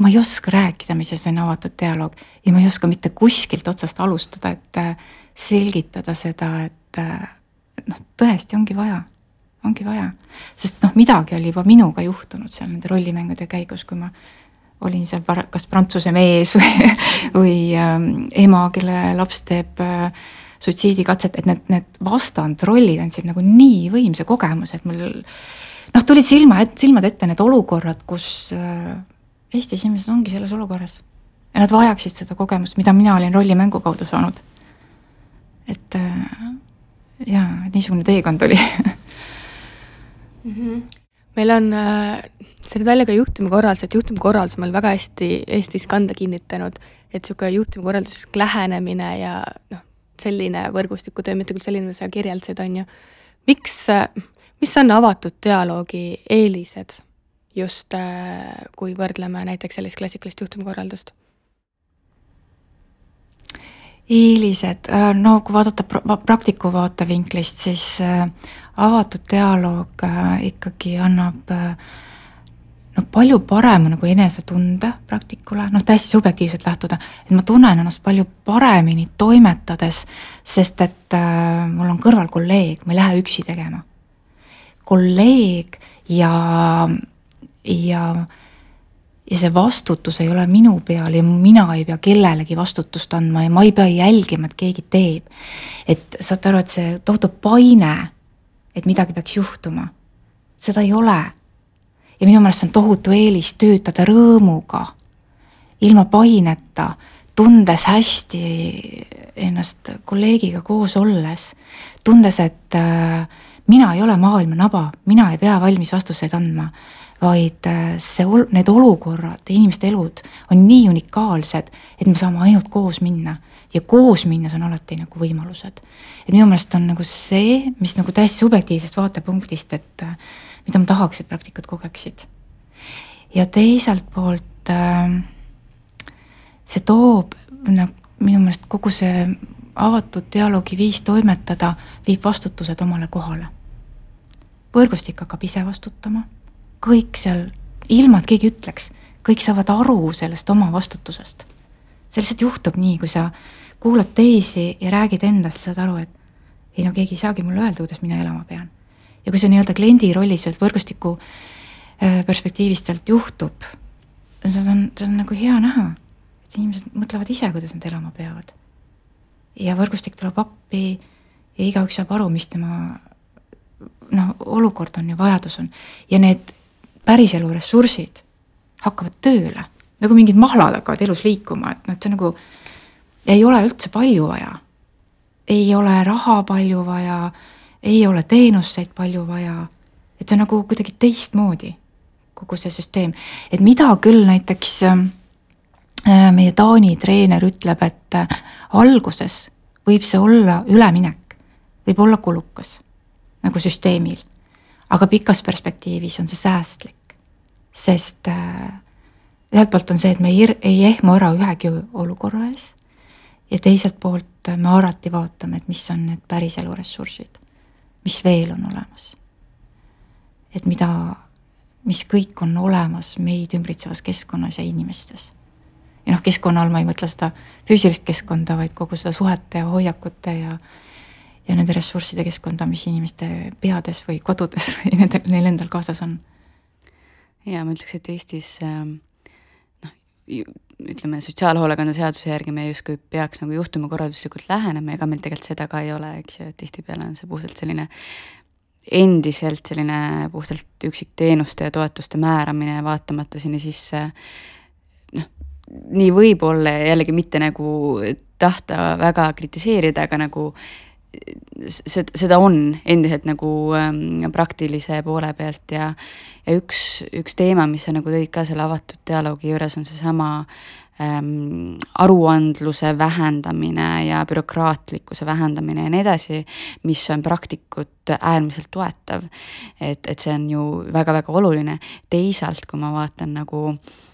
ma ei oska rääkida, mis asi on avatud dialoog. Ja ma ei oska mitte kuskilt otsast alustada, et selgitada seda, et äh, noh, tõesti ongi vaja, ongi vaja. sest noh, midagi oli juba minuga juhtunud seal nende rollimängude käigus, kui ma olin seal kas prantsuse mees või, või ähm, ema, kelle laps teeb äh, suitsiidikatset, et need, need vastandrollid andsid nagu nii võimsa kogemuse, et mul noh, tulid silma, silmad ette need olukorrad, kus äh, Eestis inimesed ongi selles olukorras. ja nad vajaksid seda kogemust, mida mina olin rollimängu kaudu saanud. Et äh, jaa, niisugune teekond oli mm. -hmm. meil on äh, see nüüd välja ka juhtumikorraldus, et juhtumikorraldus on meil väga hästi Eestis kanda kinnitanud, et niisugune juhtumikorralduslik lähenemine ja noh, selline võrgustikutöö, mitte küll selline, mida sa kirjeldasid, on ju. miks, mis on avatud dialoogi eelised just, kui võrdleme näiteks sellist klassikalist juhtumikorraldust? Eelised, no kui vaadata praktiku vaatevinklist, siis äh, avatud dialoog äh, ikkagi annab äh, noh, palju parema nagu enesetunde praktikule, noh täiesti subjektiivselt lähtuda, et ma tunnen ennast palju paremini toimetades, sest et äh, mul on kõrval kolleeg, ma ei lähe üksi tegema. kolleeg ja, ja, ja see vastutus ei ole minu peal ja mina ei pea kellelegi vastutust andma ja ma ei pea jälgima, et keegi teeb. et saate aru, et see tohutu paine, et midagi peaks juhtuma, seda ei ole. Ja minu meelest see on tohutu eelis töötada rõõmuga, ilma paineta, tundes hästi ennast kolleegiga koos olles, tundes, et äh, mina ei ole maailma naba, mina ei pea valmis vastuseid andma, vaid äh, see, need olukorrad, inimeste elud on nii unikaalsed, et me saame ainult koos minna ja koos minnes on alati nagu võimalused. et minu meelest on nagu see, mis nagu täiesti subjektiivsest vaatepunktist, et äh, mida ma tahaks, et praktikud kogeksid. ja teiselt poolt äh, see toob nagu minu meelest kogu see avatud dialoogi viis toimetada viib vastutused omale kohale. võrgustik hakkab ise vastutama, kõik seal, ilma et keegi ütleks, kõik saavad aru sellest oma vastutusest. see lihtsalt juhtub nii, kui sa kuulad teisi ja räägid endast, saad aru, et ei no keegi ei saagi mulle öelda, kuidas mina elama pean ja kui see nii-öelda kliendi rollis sealt võrgustiku äh, perspektiivist sealt juhtub, see on, see on nagu hea näha, et inimesed mõtlevad ise, kuidas nad elama peavad. ja võrgustik tuleb appi ja igaüks saab aru, mis tema noh, olukord on ja vajadus on ja need päriselu ressursid hakkavad tööle, nagu mingid mahlad hakkavad elus liikuma, et noh, et see nagu ei ole üldse palju vaja. ei ole raha palju vaja ei ole teenuseid palju vaja, et see on nagu kuidagi teistmoodi, kogu see süsteem, et mida küll näiteks ähm, äh, meie Taani treener ütleb, et äh, alguses võib see olla üleminek, võib olla kulukas. nagu süsteemil. aga pikas perspektiivis on see säästlik, sest äh, ühelt poolt on see, et me ei, ei ehmu ära ühegi olukorra ees ja teiselt poolt me alati vaatame, et mis on need päriselu ressursid, mis veel on olemas. et mida, mis kõik on olemas meid ümbritsevas keskkonnas ja inimestes. ja noh, keskkonna all ma ei mõtle seda füüsilist keskkonda, vaid kogu seda suhete ja hoiakute ja ja nende ressursside keskkonda, mis inimeste peades või kodudes või nendel, neil endal kaasas on. Ja ma ütleks, et Eestis ähm, noh, ütleme, sotsiaalhoolekande seaduse järgi me justkui peaks nagu juhtumikorralduslikult lähenema, ega meil tegelikult seda ka ei ole, eks ju, et tihtipeale on see puhtalt selline endiselt selline puhtalt üksikteenuste ja toetuste määramine, vaatamata sinna sisse noh, nii võib olla ja jällegi mitte nagu tahta väga kritiseerida, aga nagu seda, on endiselt nagu ähm, praktilise poole pealt ja, ja üks, üks teema, mis sa nagu tõid ka selle avatud dialoogi juures, on seesama ähm, aruandluse vähendamine ja bürokraatlikkuse vähendamine ja nii edasi, mis on praktikut äärmiselt toetav. et, et see on ju väga-väga oluline, teisalt kui ma vaatan nagu äh,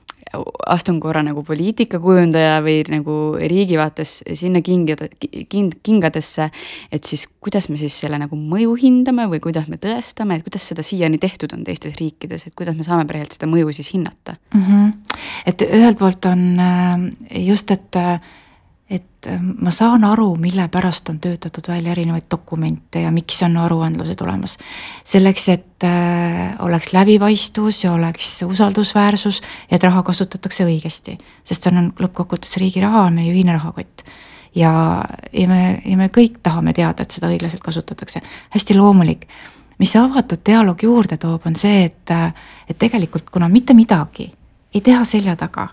astun korra nagu poliitikakujundaja või nagu riigi vaates sinna kingida, king, kingadesse, et siis kuidas me siis selle nagu mõju hindame või kuidas me tõestame, et kuidas seda siiani tehtud on teistes riikides, et kuidas me saame päriselt seda mõju siis hinnata mm? -hmm. et ühelt poolt on äh, just, et äh, et äh, ma saan aru, mille pärast on töötatud välja erinevaid dokumente ja miks on aruandlused olemas. selleks, et äh, oleks läbipaistvus ja oleks usaldusväärsus et raha kasutatakse õigesti. sest see on lõppkokkuvõttes riigi raha, on meie ühine rahakott. ja, ja me, ja me kõik tahame teada, et seda õiglaselt kasutatakse, hästi loomulik. mis see avatud dialoog juurde toob, on see, et, äh, et tegelikult kuna mitte midagi ei teha selja taga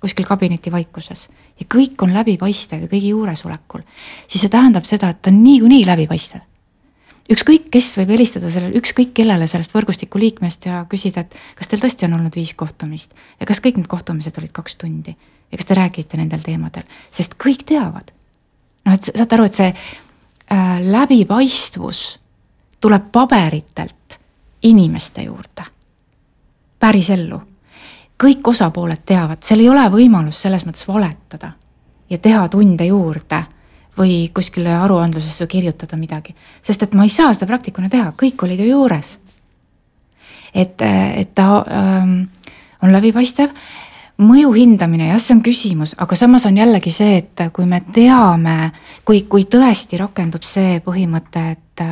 kuskil kabineti vaikuses ja kõik on läbipaistev ja kõigi juuresolekul, siis see tähendab seda, et ta on niikuinii läbipaistev. ükskõik, kes võib helistada sellele, ükskõik kellele sellest võrgustiku liikmest ja küsida, et kas teil tõesti on olnud viis kohtumist ja kas kõik need kohtumised olid kaks tundi ja kas te rääkisite nendel teemadel, sest kõik teavad. noh, et saate aru, et see äh, läbipaistvus tuleb paberitelt inimeste juurde, päris ellu kõik osapooled teavad, seal ei ole võimalust selles mõttes valetada ja teha tunde juurde või kuskile aruandlusesse kirjutada midagi, sest et ma ei saa seda praktikuna teha, kõik olid ju juures. et, et ta ähm, on läbipaistev, mõju hindamine, jah, see on küsimus, aga samas on jällegi see, et kui me teame, kui, kui tõesti rakendub see põhimõte, et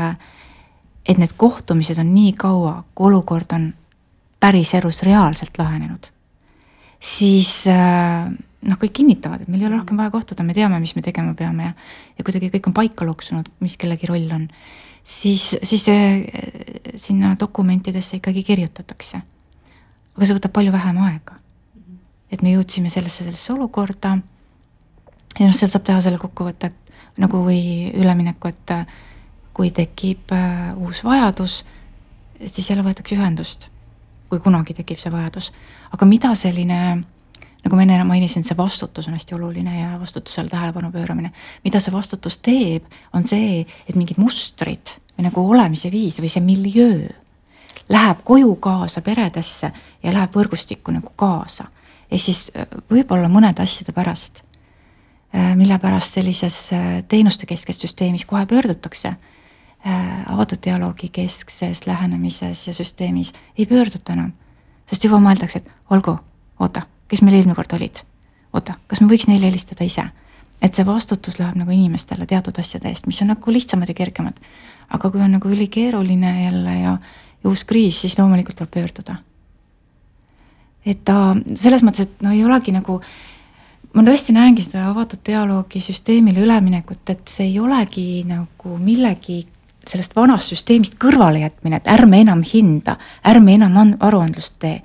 et need kohtumised on nii kaua, kui olukord on päris elus reaalselt lahenenud siis äh, noh, kõik kinnitavad, et meil ei ole rohkem vaja kohtuda, me teame, mis me tegema peame ja ja kuidagi kõik on paika loksunud, mis kellegi roll on, siis, siis äh, sinna dokumentidesse ikkagi kirjutatakse. aga see võtab palju vähem aega. et me jõudsime sellesse, sellesse olukorda ja noh, sealt saab teha selle kokkuvõtte nagu või ülemineku, et äh, kui tekib uus vajadus, siis jälle võetakse ühendust kui kunagi tekib see vajadus. Aga mida selline, nagu ma enne mainisin, see vastutus on hästi oluline ja vastutusele tähelepanu pööramine. mida see vastutus teeb, on see, et mingid mustrid või nagu olemise viis või see miljöö läheb koju kaasa peredesse ja läheb võrgustikku nagu kaasa. ehk siis äh, võib-olla mõnede asjade pärast, äh, mille pärast sellises äh, teenuste keskses süsteemis kohe pöördutakse avatud dialoogi keskses lähenemises ja süsteemis ei pöörduta enam. Sest juba mõeldakse, et olgu, oota, kes meil eelmine kord olid? oota, kas me võiks neile helistada ise? et see vastutus läheb nagu inimestele teatud asjade eest, mis on nagu lihtsamad ja kergemad. aga kui on nagu ülikeeruline jälle ja, ja uus kriis, siis loomulikult tuleb pöörduda. et ta selles mõttes, et no ei olegi nagu ma tõesti näengi seda avatud dialoogi süsteemile üleminekut, et see ei olegi nagu millegi sellest vanast süsteemist kõrvalejätmine, et ärme enam hinda, ärme enam aruandlust tee.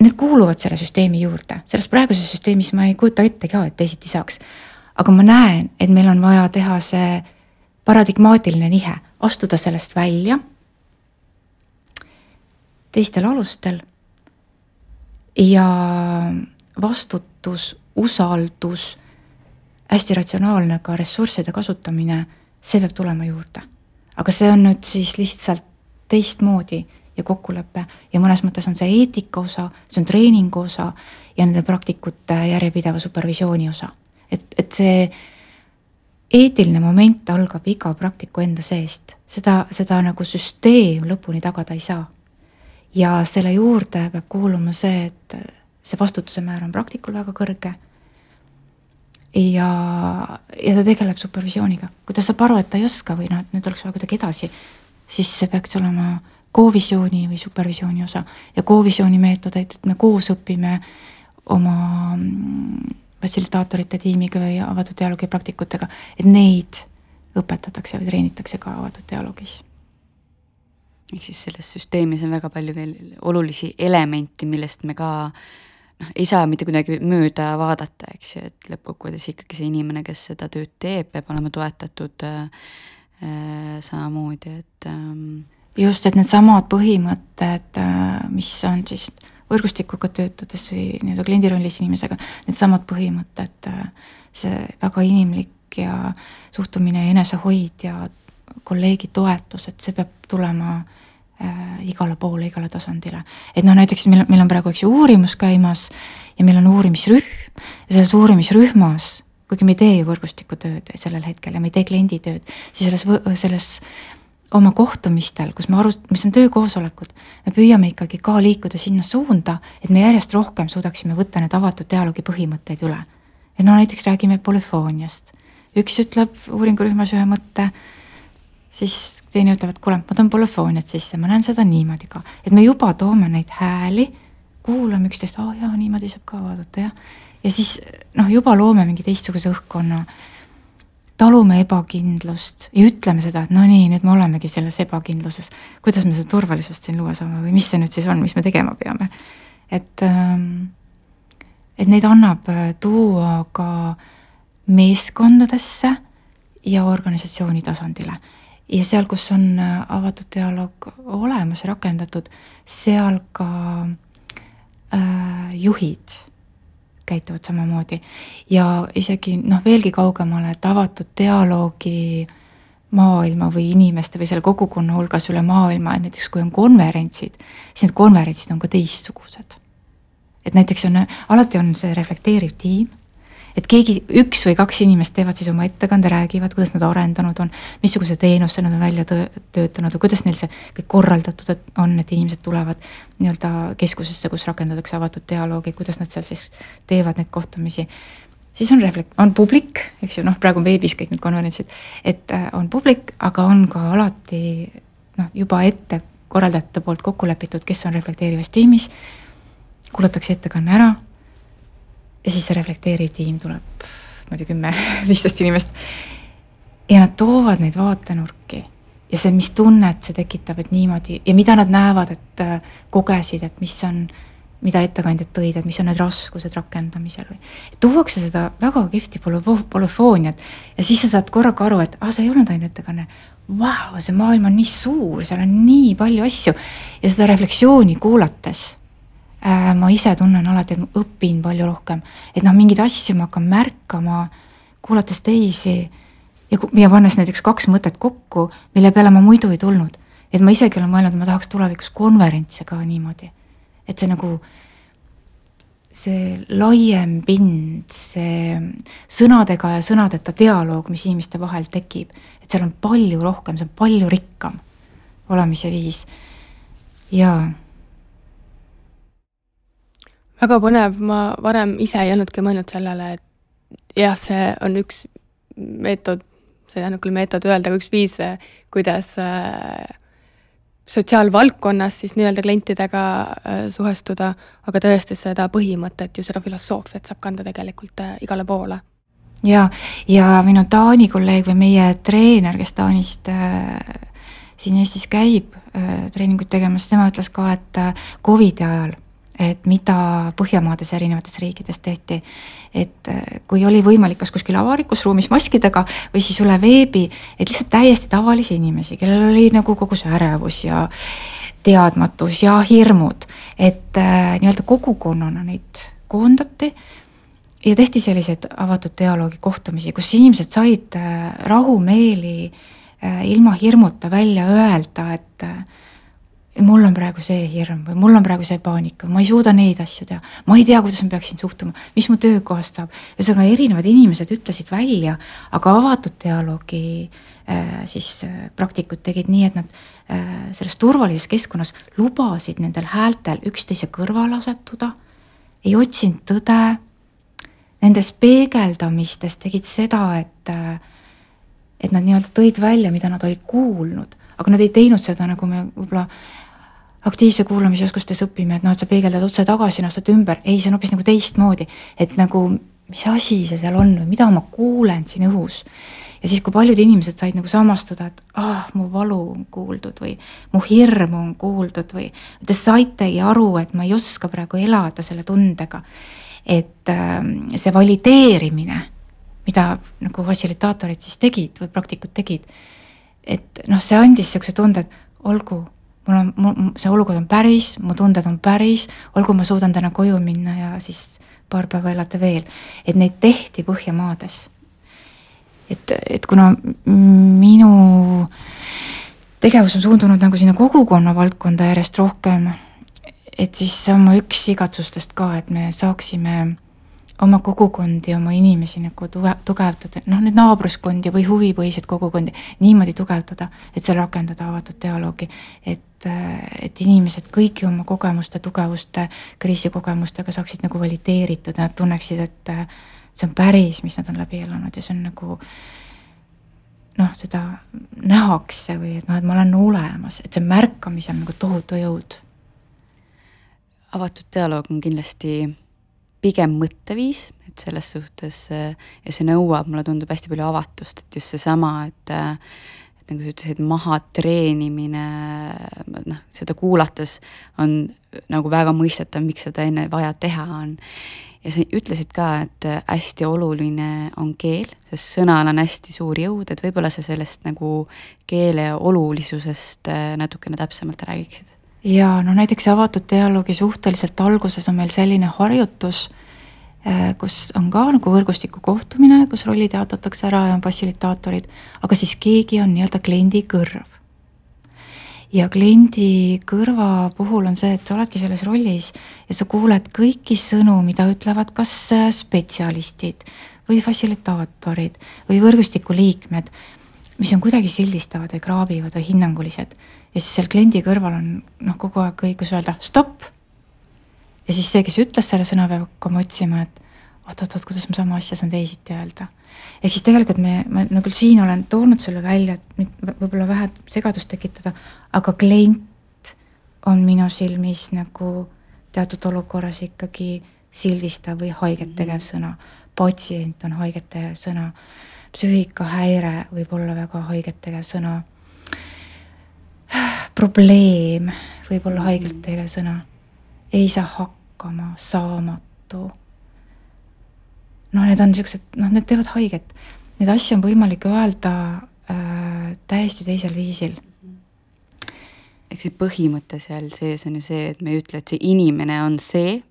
Need kuuluvad selle süsteemi juurde, selles praeguses süsteemis ma ei kujuta ette ka, et teisiti saaks. aga ma näen, et meil on vaja teha see paradigmaatiline nihe, astuda sellest välja teistel alustel ja vastutus, usaldus, hästi ratsionaalne ka ressursside kasutamine, see peab tulema juurde aga see on nüüd siis lihtsalt teistmoodi ja kokkulepe ja mõnes mõttes on see eetika osa, see on treeningu osa ja nende praktikute järjepideva supervisiooni osa. et, et see eetiline moment algab iga praktiku enda seest, seda, seda nagu süsteem lõpuni tagada ei saa. ja selle juurde peab kuuluma see, et see vastutuse määr on praktikul väga kõrge. Ja, ja ta tegeleb supervisiooniga, kui ta saab aru, et ta ei oska või noh, et nüüd oleks vaja kuidagi edasi, siis see peaks olema kovisiooni või supervisiooni osa. Ja kovisiooni meetodeid, et me koos õpime oma mm, fassilitaatorite tiimiga või avatud dialoogi praktikutega, et neid õpetatakse või treenitakse ka avatud dialoogis. ehk siis selles süsteemis on väga palju veel olulisi elemente, millest me ka noh, ei saa mitte kuidagi mööda vaadata, eks ju, et lõppkokkuvõttes ikkagi see inimene, kes seda tööd teeb, peab olema toetatud äh, äh samamoodi, et ähm, just, et needsamad põhimõtted, äh, mis on siis võrgustikuga töötades või nii-öelda kliendi rollis inimesega, needsamad põhimõtted, äh, see väga inimlik ja suhtumine ja enesehoid ja kolleegi toetus, et see peab tulema äh, igale poole, igale tasandile. et noh, näiteks meil, meil on praegu, eks ju, uurimus käimas ja meil on uurimisrühm ja selles uurimisrühmas, kuigi me ei tee ju võrgustikutööd sellel hetkel ja me ei tee klienditööd, siis selles, selles oma kohtumistel, kus me arust-, mis on töökoosolekud, me püüame ikkagi ka liikuda sinna suunda, et me järjest rohkem suudaksime võtta need avatud dialoogi põhimõtteid üle. et no näiteks räägime polüfooniast. üks ütleb uuringurühmas ühe mõtte, siis teine ütleb, et kuule, ma toon polüfooniat sisse, ma näen seda niimoodi ka. et me juba toome neid hääli, kuulame üksteist, aa oh, jaa, niimoodi saab ka vaadata, jah. ja siis noh, juba loome mingi teistsuguse õhkkonna talume ebakindlust ja ütleme seda, et no nii, nüüd me olemegi selles ebakindluses. kuidas me seda turvalisust siin luua saame või mis see nüüd siis on, mis me tegema peame? et, ähm, et neid annab äh, tuua ka meeskondadesse ja organisatsiooni tasandile. Ja seal, kus on äh, avatud dialoog olemas, rakendatud, seal ka äh, juhid käituvad samamoodi. ja isegi noh, veelgi kaugemale, et avatud dialoogi maailma või inimeste või selle kogukonna hulgas üle maailma, et näiteks kui on konverentsid, siis need konverentsid on ka teistsugused. et näiteks on, alati on see reflekteeriv tiim et keegi, üks või kaks inimest teevad siis oma ettekande, räägivad, kuidas nad arendanud on, missuguse teenuse nad on välja töötanud või kuidas neil see kõik korraldatud on, et inimesed tulevad nii-öelda keskusesse, kus rakendatakse avatud dialoogi, kuidas nad seal siis teevad neid kohtumisi. siis on reflekt-, on publik, eks ju, noh, praegu on veebis kõik need konverentsid, et äh, on publik, aga on ka alati noh, juba ette korraldajate poolt kokku lepitud, kes on reflekteerivas tiimis, kuulatakse ettekanne ära ja siis see reflekteeriv tiim tuleb, ma ei tea, kümme, viisteist inimest. ja nad toovad neid vaatenurki ja see, mis tunnet see tekitab, et niimoodi ja mida nad näevad, et äh, kogesid, et mis on, mida ettekandjad tõid, et mis on need raskused rakendamisel või. tuuakse seda väga kihvti polüfooniat ja siis sa saad korraga aru, et ah, see ei olnud ainult ettekanne. Vau, see maailm on nii suur, seal on nii palju asju ja seda refleksiooni kuulates ma ise tunnen alati, et ma õpin palju rohkem. et noh, mingeid asju ma hakkan märkama, kuulates teisi ja, ja pannes näiteks kaks mõtet kokku, mille peale ma muidu ei tulnud. et ma isegi olen mõelnud, et ma tahaks tulevikus konverentse ka niimoodi. et see nagu, see laiem pind, see sõnadega ja sõnadeta dialoog, mis inimeste vahel tekib, et seal on palju rohkem, see on palju rikkam olemise viis. jaa väga põnev, ma varem ise ei olnudki mõelnud sellele, et jah, see on üks meetod, see ei tähendab küll meetod öelda, aga üks viis, kuidas äh, sotsiaalvaldkonnas siis nii-öelda klientidega äh, suhestuda, aga tõesti seda põhimõtet ju, seda filosoofiat saab kanda tegelikult äh, igale poole. ja, ja minu Taani kolleeg või meie treener, kes Taanist äh, siin Eestis käib äh, treeninguid tegemas, tema ütles ka, et äh, Covidi ajal et mida Põhjamaades erinevates riikides tehti. et äh, kui oli võimalik kas kuskil avalikus ruumis maskidega või siis üle veebi, et lihtsalt täiesti tavalisi inimesi, kellel oli nagu kogu see ärevus ja teadmatus ja hirmud, et äh, nii-öelda kogukonnana neid koondati ja tehti selliseid avatud dialoogi kohtumisi, kus inimesed said äh, rahumeeli äh, ilma hirmuta välja öelda, et mul on praegu see hirm või mul on praegu see paanika, ma ei suuda neid asju teha, ma ei tea, kuidas ma peaksin suhtuma, mis mu töökohast saab. ühesõnaga, erinevad inimesed ütlesid välja, aga avatud dialoogi äh, siis äh, praktikud tegid nii, et nad äh, selles turvalises keskkonnas lubasid nendel häältel üksteise kõrvale asetuda, ei otsinud tõde, nendes peegeldamistes tegid seda, et äh, et nad nii-öelda tõid välja, mida nad olid kuulnud, aga nad ei teinud seda, nagu me võib-olla aktiivse kuulamisoskustes õpime, et noh, et sa peegeldad otse tagasi, nostad ümber, ei, see on hoopis nagu teistmoodi, et nagu mis asi see seal on või mida ma kuulen siin õhus. ja siis, kui paljud inimesed said nagu samastuda, et ah, mu valu on kuuldud või mu hirmu on kuuldud või te saitegi aru, et ma ei oska praegu elada selle tundega. et äh, see valideerimine, mida nagu fassilitaatorid siis tegid või praktikud tegid, et noh, see andis niisuguse tunde, et olgu mul on, mul, see olukord on päris, mu tunded on päris, olgu ma suudan täna koju minna ja siis paar päeva elada veel. et neid tehti Põhjamaades. et, et kuna minu tegevus on suundunud nagu sinna kogukonna valdkonda järjest rohkem, et siis see on mu üks igatsustest ka, et me saaksime oma kogukondi, oma inimesi nagu tuge-, tugevdada, noh, neid naabruskondi või huvipõhiseid kogukondi niimoodi tugevdada, et seal rakendada avatud dialoogi, et, et inimesed kõigi oma kogemuste, tugevuste, kriisikogemustega saaksid nagu valideeritud, nad tunneksid, et see on päris, mis nad on läbi elanud ja see on nagu noh, seda nähakse või et noh, et ma olen olemas, et see märkamisel nagu tohutu jõud. avatud dialoog on kindlasti pigem mõtteviis, et selles suhtes ja see nõuab, mulle tundub, hästi palju avatust, et just seesama, et et nagu sa ütlesid, mahatreenimine, noh, seda kuulates on nagu väga mõistetav, miks seda enne vaja teha on. ja sa ütlesid ka, et hästi oluline on keel, sest sõnal on hästi suur jõud, et võib-olla sa sellest nagu keele olulisusest natukene täpsemalt räägiksid ja no näiteks avatud dialoogi suhteliselt alguses on meil selline harjutus, äh, kus on ka nagu võrgustiku kohtumine, kus rollid jaotatakse ära ja on fassilitaatorid, aga siis keegi on nii-öelda kliendi kõrv. ja kliendi kõrva puhul on see, et sa oledki selles rollis ja sa kuuled kõiki sõnu, mida ütlevad kas spetsialistid või fassilitaatorid või võrgustiku liikmed, mis on kuidagi sildistavad või kraabivad või hinnangulised ja siis seal kliendi kõrval on noh, kogu aeg õigus öelda stopp. ja siis see, kes ütles selle sõna, peab hakkama otsima, et oot-oot-oot, kuidas ma sama asja saan teisiti öelda. ehk siis tegelikult me, ma no küll siin olen toonud selle välja, et võib-olla vähe segadust tekitada, aga klient on minu silmis nagu teatud olukorras ikkagi sildistav või haiget tegev sõna. patsient on haiget tegev sõna. Psüühikahäire võib olla väga haiget tegev sõna probleem võib olla haigelt tegev sõna. ei saa hakkama, saamatu. noh, need on siuksed, noh, need teevad haiget. Neid asju on võimalik öelda äh, täiesti teisel viisil eks see põhimõte seal sees on ju see, et me ei ütle, et see inimene on see,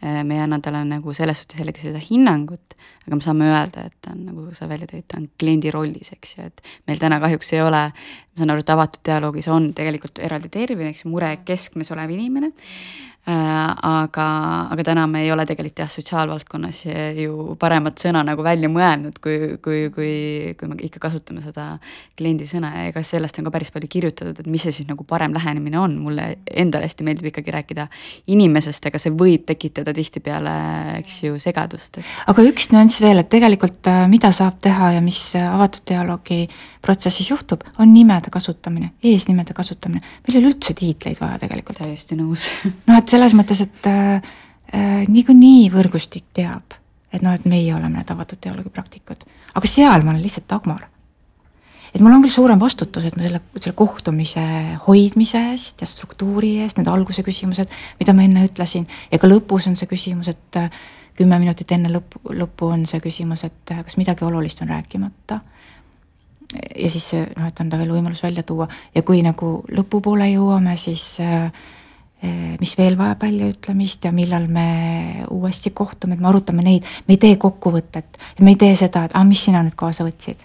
me ei anna talle nagu selles suhtes jällegi seda hinnangut, aga me saame öelda, et ta on, nagu sa välja tõid, ta on kliendi rollis, eks ju, et meil täna kahjuks ei ole, ma saan aru, et avatud dialoogis on tegelikult eraldi termin, eks ju, mure keskmes olev inimene. Äh, aga, aga täna me ei ole tegelikult jah, sotsiaalvaldkonnas ju paremat sõna nagu välja mõelnud, kui, kui, kui, kui me ikka kasutame seda kliendi sõna ja ega sellest on ka päris palju kirjutatud, et mis see siis nagu parem lähenemine on, mulle endale hästi meeldib ikkagi rääkida inimesest, aga see võib tekitada tihtipeale, eks ju, segadust et.... aga üks nüanss veel, et tegelikult äh, mida saab teha ja mis avatud dialoogi protsessis juhtub, on nimede kasutamine, eesnimede kasutamine. meil ei ole üldse tiitleid vaja tegelikult. täiesti nõus noh, et selles mõttes, et äh, äh, niikuinii võrgustik teab, et noh, et meie oleme need avatud dialoogi praktikud, aga seal ma olen lihtsalt Dagmar. et mul on küll suurem vastutus, et ma selle, selle kohtumise hoidmise eest ja struktuuri eest, need alguse küsimused, mida ma enne ütlesin, ja ka lõpus on see küsimus, et äh, kümme minutit enne lõppu, lõppu on see küsimus, et äh, kas midagi olulist on rääkimata. Ja siis noh, et anda veel võimalus välja tuua. Ja kui nagu lõpupoole jõuame, siis äh, mis veel vajab väljaütlemist ja millal me uuesti kohtume, et me arutame neid, me ei tee kokkuvõtet ja me ei tee seda, et aa, mis sina nüüd kaasa võtsid.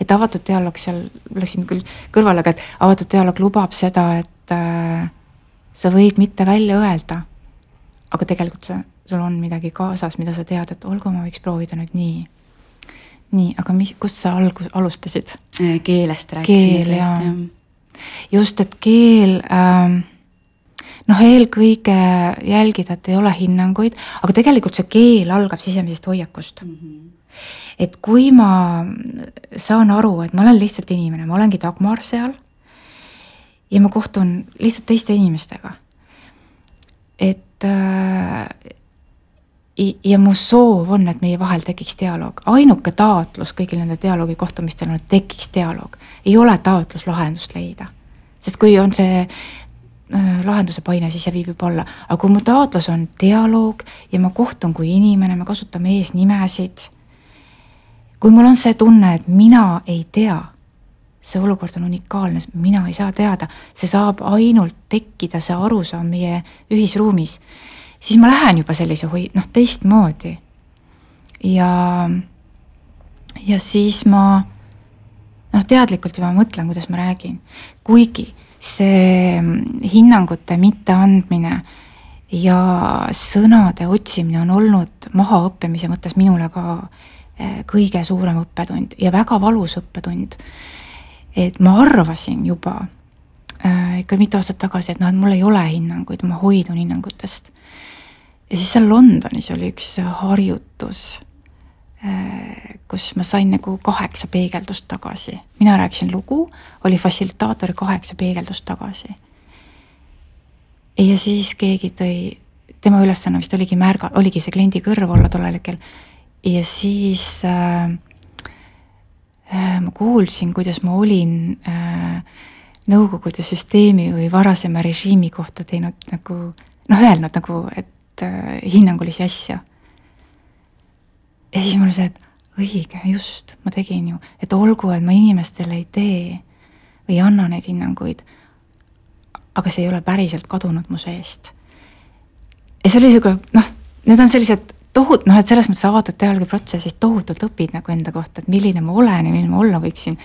et avatud dialoog seal, läksin küll kõrvale, aga et avatud dialoog lubab seda, et äh, sa võid mitte välja öelda, aga tegelikult sa, sul on midagi kaasas, mida sa tead, et olgu, ma võiks proovida nüüd nii. nii, aga mis, kust sa algus, alustasid? keelest rääkisime sellest, jah. just, et keel ähm, noh, eelkõige jälgida, et ei ole hinnanguid, aga tegelikult see keel algab sisemisest hoiakust mm. -hmm. et kui ma saan aru, et ma olen lihtsalt inimene, ma olengi Dagmar seal ja ma kohtun lihtsalt teiste inimestega. et äh, ja mu soov on, et meie vahel tekiks dialoog, ainuke taotlus kõigil nendel dialoogi kohtumistel on, et tekiks dialoog, ei ole taotlus lahendust leida. sest kui on see lahenduse paine, siis see viib juba alla. aga kui mu taotlus on dialoog ja ma kohtun kui inimene, me kasutame eesnimesid. kui mul on see tunne, et mina ei tea, see olukord on unikaalne, mina ei saa teada, see saab ainult tekkida, see arusaam meie ühisruumis, siis ma lähen juba sellise hoi-, noh, teistmoodi. ja, ja siis ma noh, teadlikult juba mõtlen, kuidas ma räägin, kuigi see mm, hinnangute mitteandmine ja sõnade otsimine on olnud mahaõppimise mõttes minule ka eh, kõige suurem õppetund ja väga valus õppetund. et ma arvasin juba äh, ikka mitu aastat tagasi, et noh, et mul ei ole hinnanguid, ma hoidun hinnangutest. ja siis seal Londonis oli üks harjutus kus ma sain nagu kaheksa peegeldust tagasi. mina rääkisin lugu, oli fassilitaatori kaheksa peegeldust tagasi. ja siis keegi tõi, tema ülesanne vist oligi märga, oligi see kliendi kõrv olla tollel hetkel. ja siis äh, äh, ma kuulsin, kuidas ma olin äh, Nõukogude süsteemi või varasema režiimi kohta teinud nagu noh, öelnud nagu, et äh, hinnangulisi asju ja siis mul see, et õige, just, ma tegin ju, et olgu, et ma inimestele ei tee või ei anna neid hinnanguid. aga see ei ole päriselt kadunud mu seest. ja see oli sihuke noh, need on sellised tohut-, noh, et selles mõttes avatud dialoogiprotsessis tohutult õpid nagu enda kohta, et milline ma olen ja milline ma olla võiksin.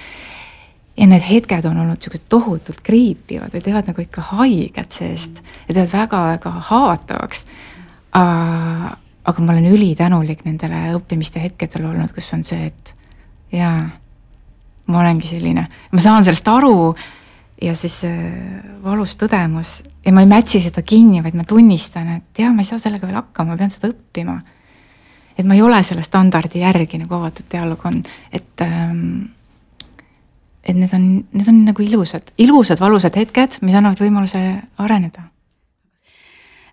ja need hetked on olnud siuksed tohutult kriipivad ja teevad nagu ikka haiget seest ja teevad väga-väga haavatavaks aga ma olen ülitänulik nendele õppimiste hetkedel olnud, kus on see, et jaa, ma olengi selline, ma saan sellest aru ja siis valus tõdemus ja ma ei mätsi seda kinni, vaid ma tunnistan, et jaa, ma ei saa sellega veel hakkama, ma pean seda õppima. et ma ei ole selle standardi järgi nagu avatud dialoog on, et ähm, et need on, need on nagu ilusad, ilusad valusad hetked, mis annavad võimaluse areneda Äh,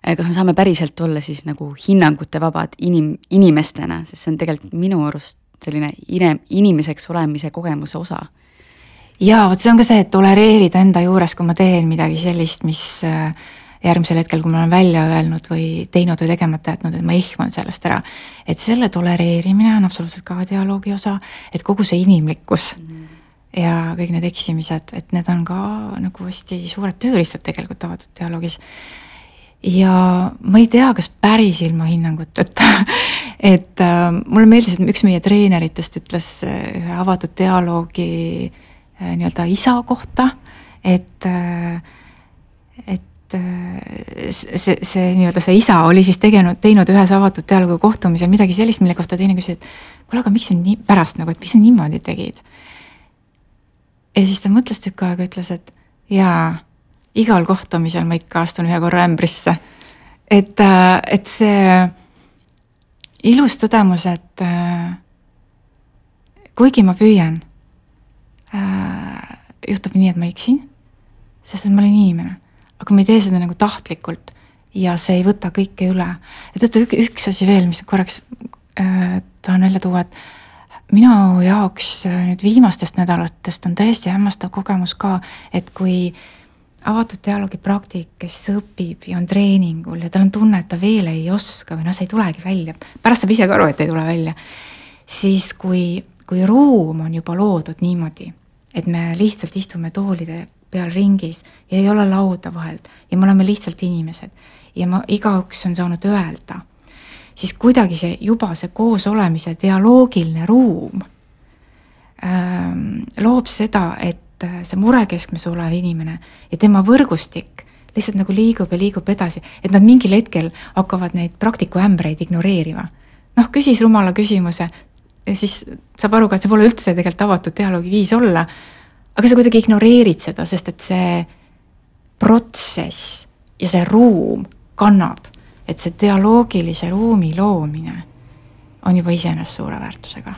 kas me saame päriselt olla siis nagu hinnangute vabad inim-, inimestena, sest see on tegelikult minu arust selline ine-, inimeseks olemise kogemuse osa. jaa, vot see on ka see, et tolereerida enda juures, kui ma teen midagi sellist, mis äh, järgmisel hetkel, kui ma olen välja öelnud või teinud või tegemata jätnud, et ma ehman sellest ära. et selle tolereerimine on absoluutselt ka dialoogi osa, et kogu see inimlikkus mm ja kõik need eksimised, et need on ka nagu hästi suured tööriistad tegelikult avatud dialoogis ja ma ei tea, kas päris ilma hinnanguteta et äh, mulle meeldis, et üks meie treeneritest ütles äh, ühe avatud dialoogi äh, nii-öelda isa kohta, et äh,, et äh, see, see nii-öelda see isa oli siis tegenud, teinud ühes avatud dialoogi kohtumisel midagi sellist, mille kohta teine küsis, et kuule, aga miks sa nii, pärast nagu, et miks sa niimoodi tegid. ja siis ta mõtles tükk aega, ütles, et jaa igal kohtumisel ma ikka astun ühe korra ämbrisse. et, äh, et see ilus tõdemus, et äh, kuigi ma püüan, äh, juhtub nii, et ma eksin, sest et ma olen inimene, aga ma ei tee seda nagu tahtlikult ja see ei võta kõike üle. ja teate, üks asi veel, mis korraks äh, tahan välja tuua, et minu jaoks nüüd viimastest nädalatest on täiesti hämmastav kogemus ka, et kui äh, avatud dialoogi praktik, kes õpib ja on treeningul ja tal on tunne, et ta veel ei oska või noh, see ei tulegi välja, pärast saab ise ka aru, et ei tule välja. siis kui, kui ruum on juba loodud niimoodi, et me lihtsalt istume toolide peal ringis ja ei ole lauda vahelt ja me oleme lihtsalt inimesed ja ma, igaüks on saanud öelda, siis kuidagi see juba see koosolemise dialoogiline ruum ähm, loob seda, et see murekeskmes olev inimene ja tema võrgustik lihtsalt nagu liigub ja liigub edasi, et nad mingil hetkel hakkavad neid praktikuämbreid ignoreerima. noh, küsis rumala küsimuse, siis saab aru ka, et see pole üldse tegelikult avatud dialoogi viis olla, aga sa kuidagi ignoreerid seda, sest et see protsess ja see ruum kannab, et see dialoogilise ruumi loomine on juba iseenesest suure väärtusega.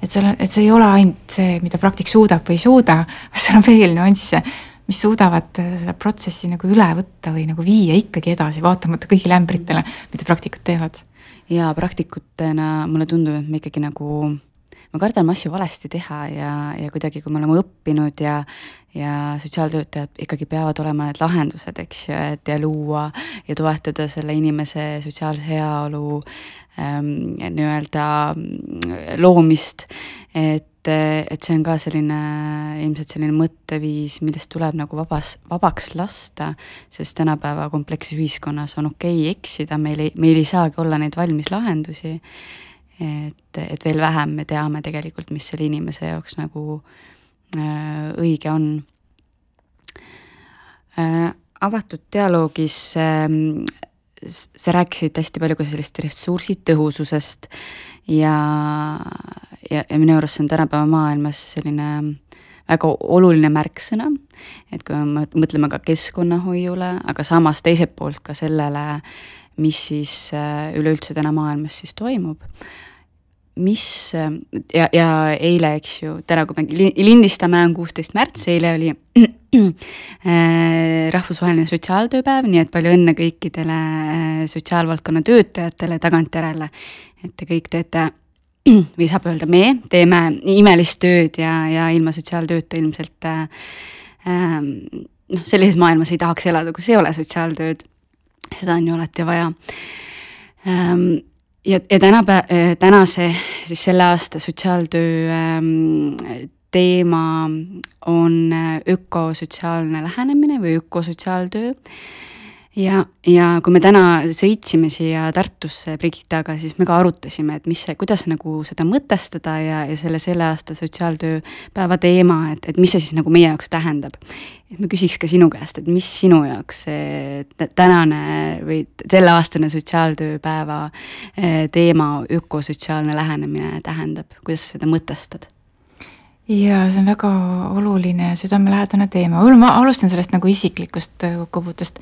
Et seal, et see ei ole ainult see, mida praktik suudab või ei suuda, vaid seal on veel nüansse, mis suudavad seda protsessi nagu üle võtta või nagu viia ikkagi edasi, vaatamata kõigile ämbritele, mida praktikud teevad. ja praktikutena mulle tundub, et me ikkagi nagu me kardame asju valesti teha ja, ja kuidagi, kui me oleme õppinud ja, ja sotsiaaltöötajad ikkagi peavad olema need lahendused, eks ju, et ja luua ja toetada selle inimese sotsiaalse heaolu nii-öelda mm, loomist. et, et see on ka selline ilmselt selline mõtteviis, millest tuleb nagu vabas, vabaks lasta, sest tänapäeva kompleksses ühiskonnas on okei okay eksida, meil ei, meil ei saagi olla neid valmis lahendusi et, et veel vähem me teame tegelikult, mis selle inimese jaoks nagu äh, õige on äh,. avatud dialoogis äh, sa rääkisid hästi palju ka sellest ressursitõhususest ja, ja, ja minu arust see on tänapäeva maailmas selline väga oluline märksõna, et kui me mõtleme ka keskkonnahoiule, aga samas teiselt poolt ka sellele, mis siis äh, üleüldse täna maailmas siis toimub. mis ja, ja eile, eks ju, täna, kui me lindistame, on kuusteist märts, eile oli äh, rahvusvaheline sotsiaaltööpäev, nii et palju õnne kõikidele äh, sotsiaalvaldkonna töötajatele tagantjärele. et te kõik teete või saab öelda, me teeme imelist tööd ja, ja ilma sotsiaaltööta ilmselt äh, ähm, noh, sellises maailmas ei tahaks elada, kus ei ole sotsiaaltööd. seda on ju alati vaja ähm, ja, ja tänapäe-, tänase, siis selle aasta sotsiaaltöö ähm, teema on äh, ökosotsiaalne lähenemine või ökosotsiaaltöö ja, ja kui me täna sõitsime siia Tartusse Brigittaga, siis me ka arutasime, et mis see, kuidas nagu seda mõtestada ja, ja selle selle aasta sotsiaaltööpäeva teema, et, et mis see siis nagu meie jaoks tähendab. et ma küsiks ka sinu käest, et mis sinu jaoks see tänane või selleaastane sotsiaaltööpäeva eh, teema, ökosotsiaalne lähenemine tähendab, kuidas sa seda mõtestad? Ja see on väga oluline südamelähedane teema, ma alustan sellest nagu isiklikust kokkuvõttest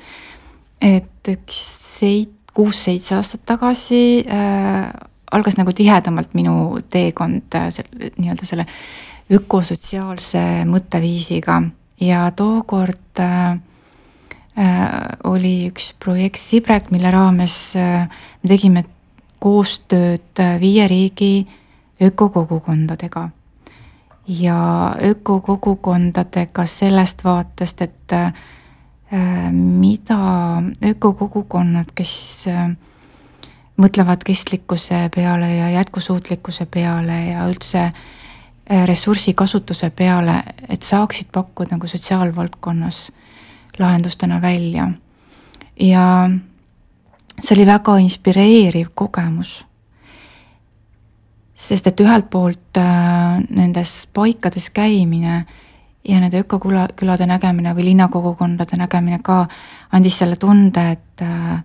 et üks seit-, kuus-seitse aastat tagasi äh, algas nagu tihedamalt minu teekond äh, selle nii-öelda selle ökosotsiaalse mõtteviisiga. Ja tookord äh, äh, oli üks projekt Sibrek, mille raames äh, me tegime koostööd äh, viie riigi ökokogukondadega. Ja ökokogukondadega sellest vaatest, et äh, mida ökokogukonnad, kes äh, mõtlevad kestlikkuse peale ja jätkusuutlikkuse peale ja üldse äh, ressursikasutuse peale, et saaksid pakkuda nagu sotsiaalvaldkonnas lahendustena välja. ja see oli väga inspireeriv kogemus. Sest et ühelt poolt nendes paikades käimine ja nende ökoküla, külade nägemine või linnakogukondade nägemine ka andis selle tunde, et äh,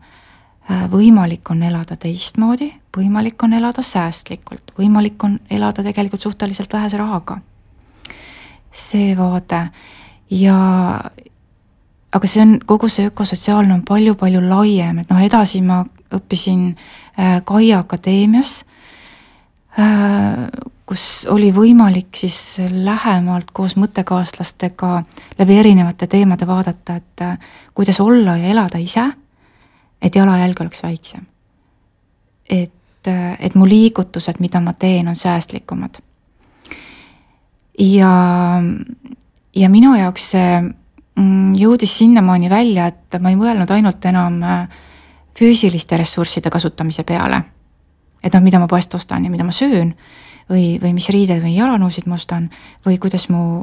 võimalik on elada teistmoodi, võimalik on elada säästlikult, võimalik on elada tegelikult suhteliselt vähese rahaga. see vaade ja aga see on, kogu see ökosotsiaalne on palju-palju laiem, et noh, edasi ma õppisin äh, Kaia Akadeemias äh,, kus oli võimalik siis lähemalt koos mõttekaaslastega läbi erinevate teemade vaadata, et äh, kuidas olla ja elada ise, et jalajälg oleks väiksem. et, äh, et mu liigutused, mida ma teen, on säästlikumad. ja, ja minu jaoks see mm, jõudis sinnamaani välja, et ma ei mõelnud ainult enam äh, füüsiliste ressursside kasutamise peale. Et noh, mida ma poest ostan ja mida ma söön või, või mis riided või jalanõusid ma ostan või kuidas mu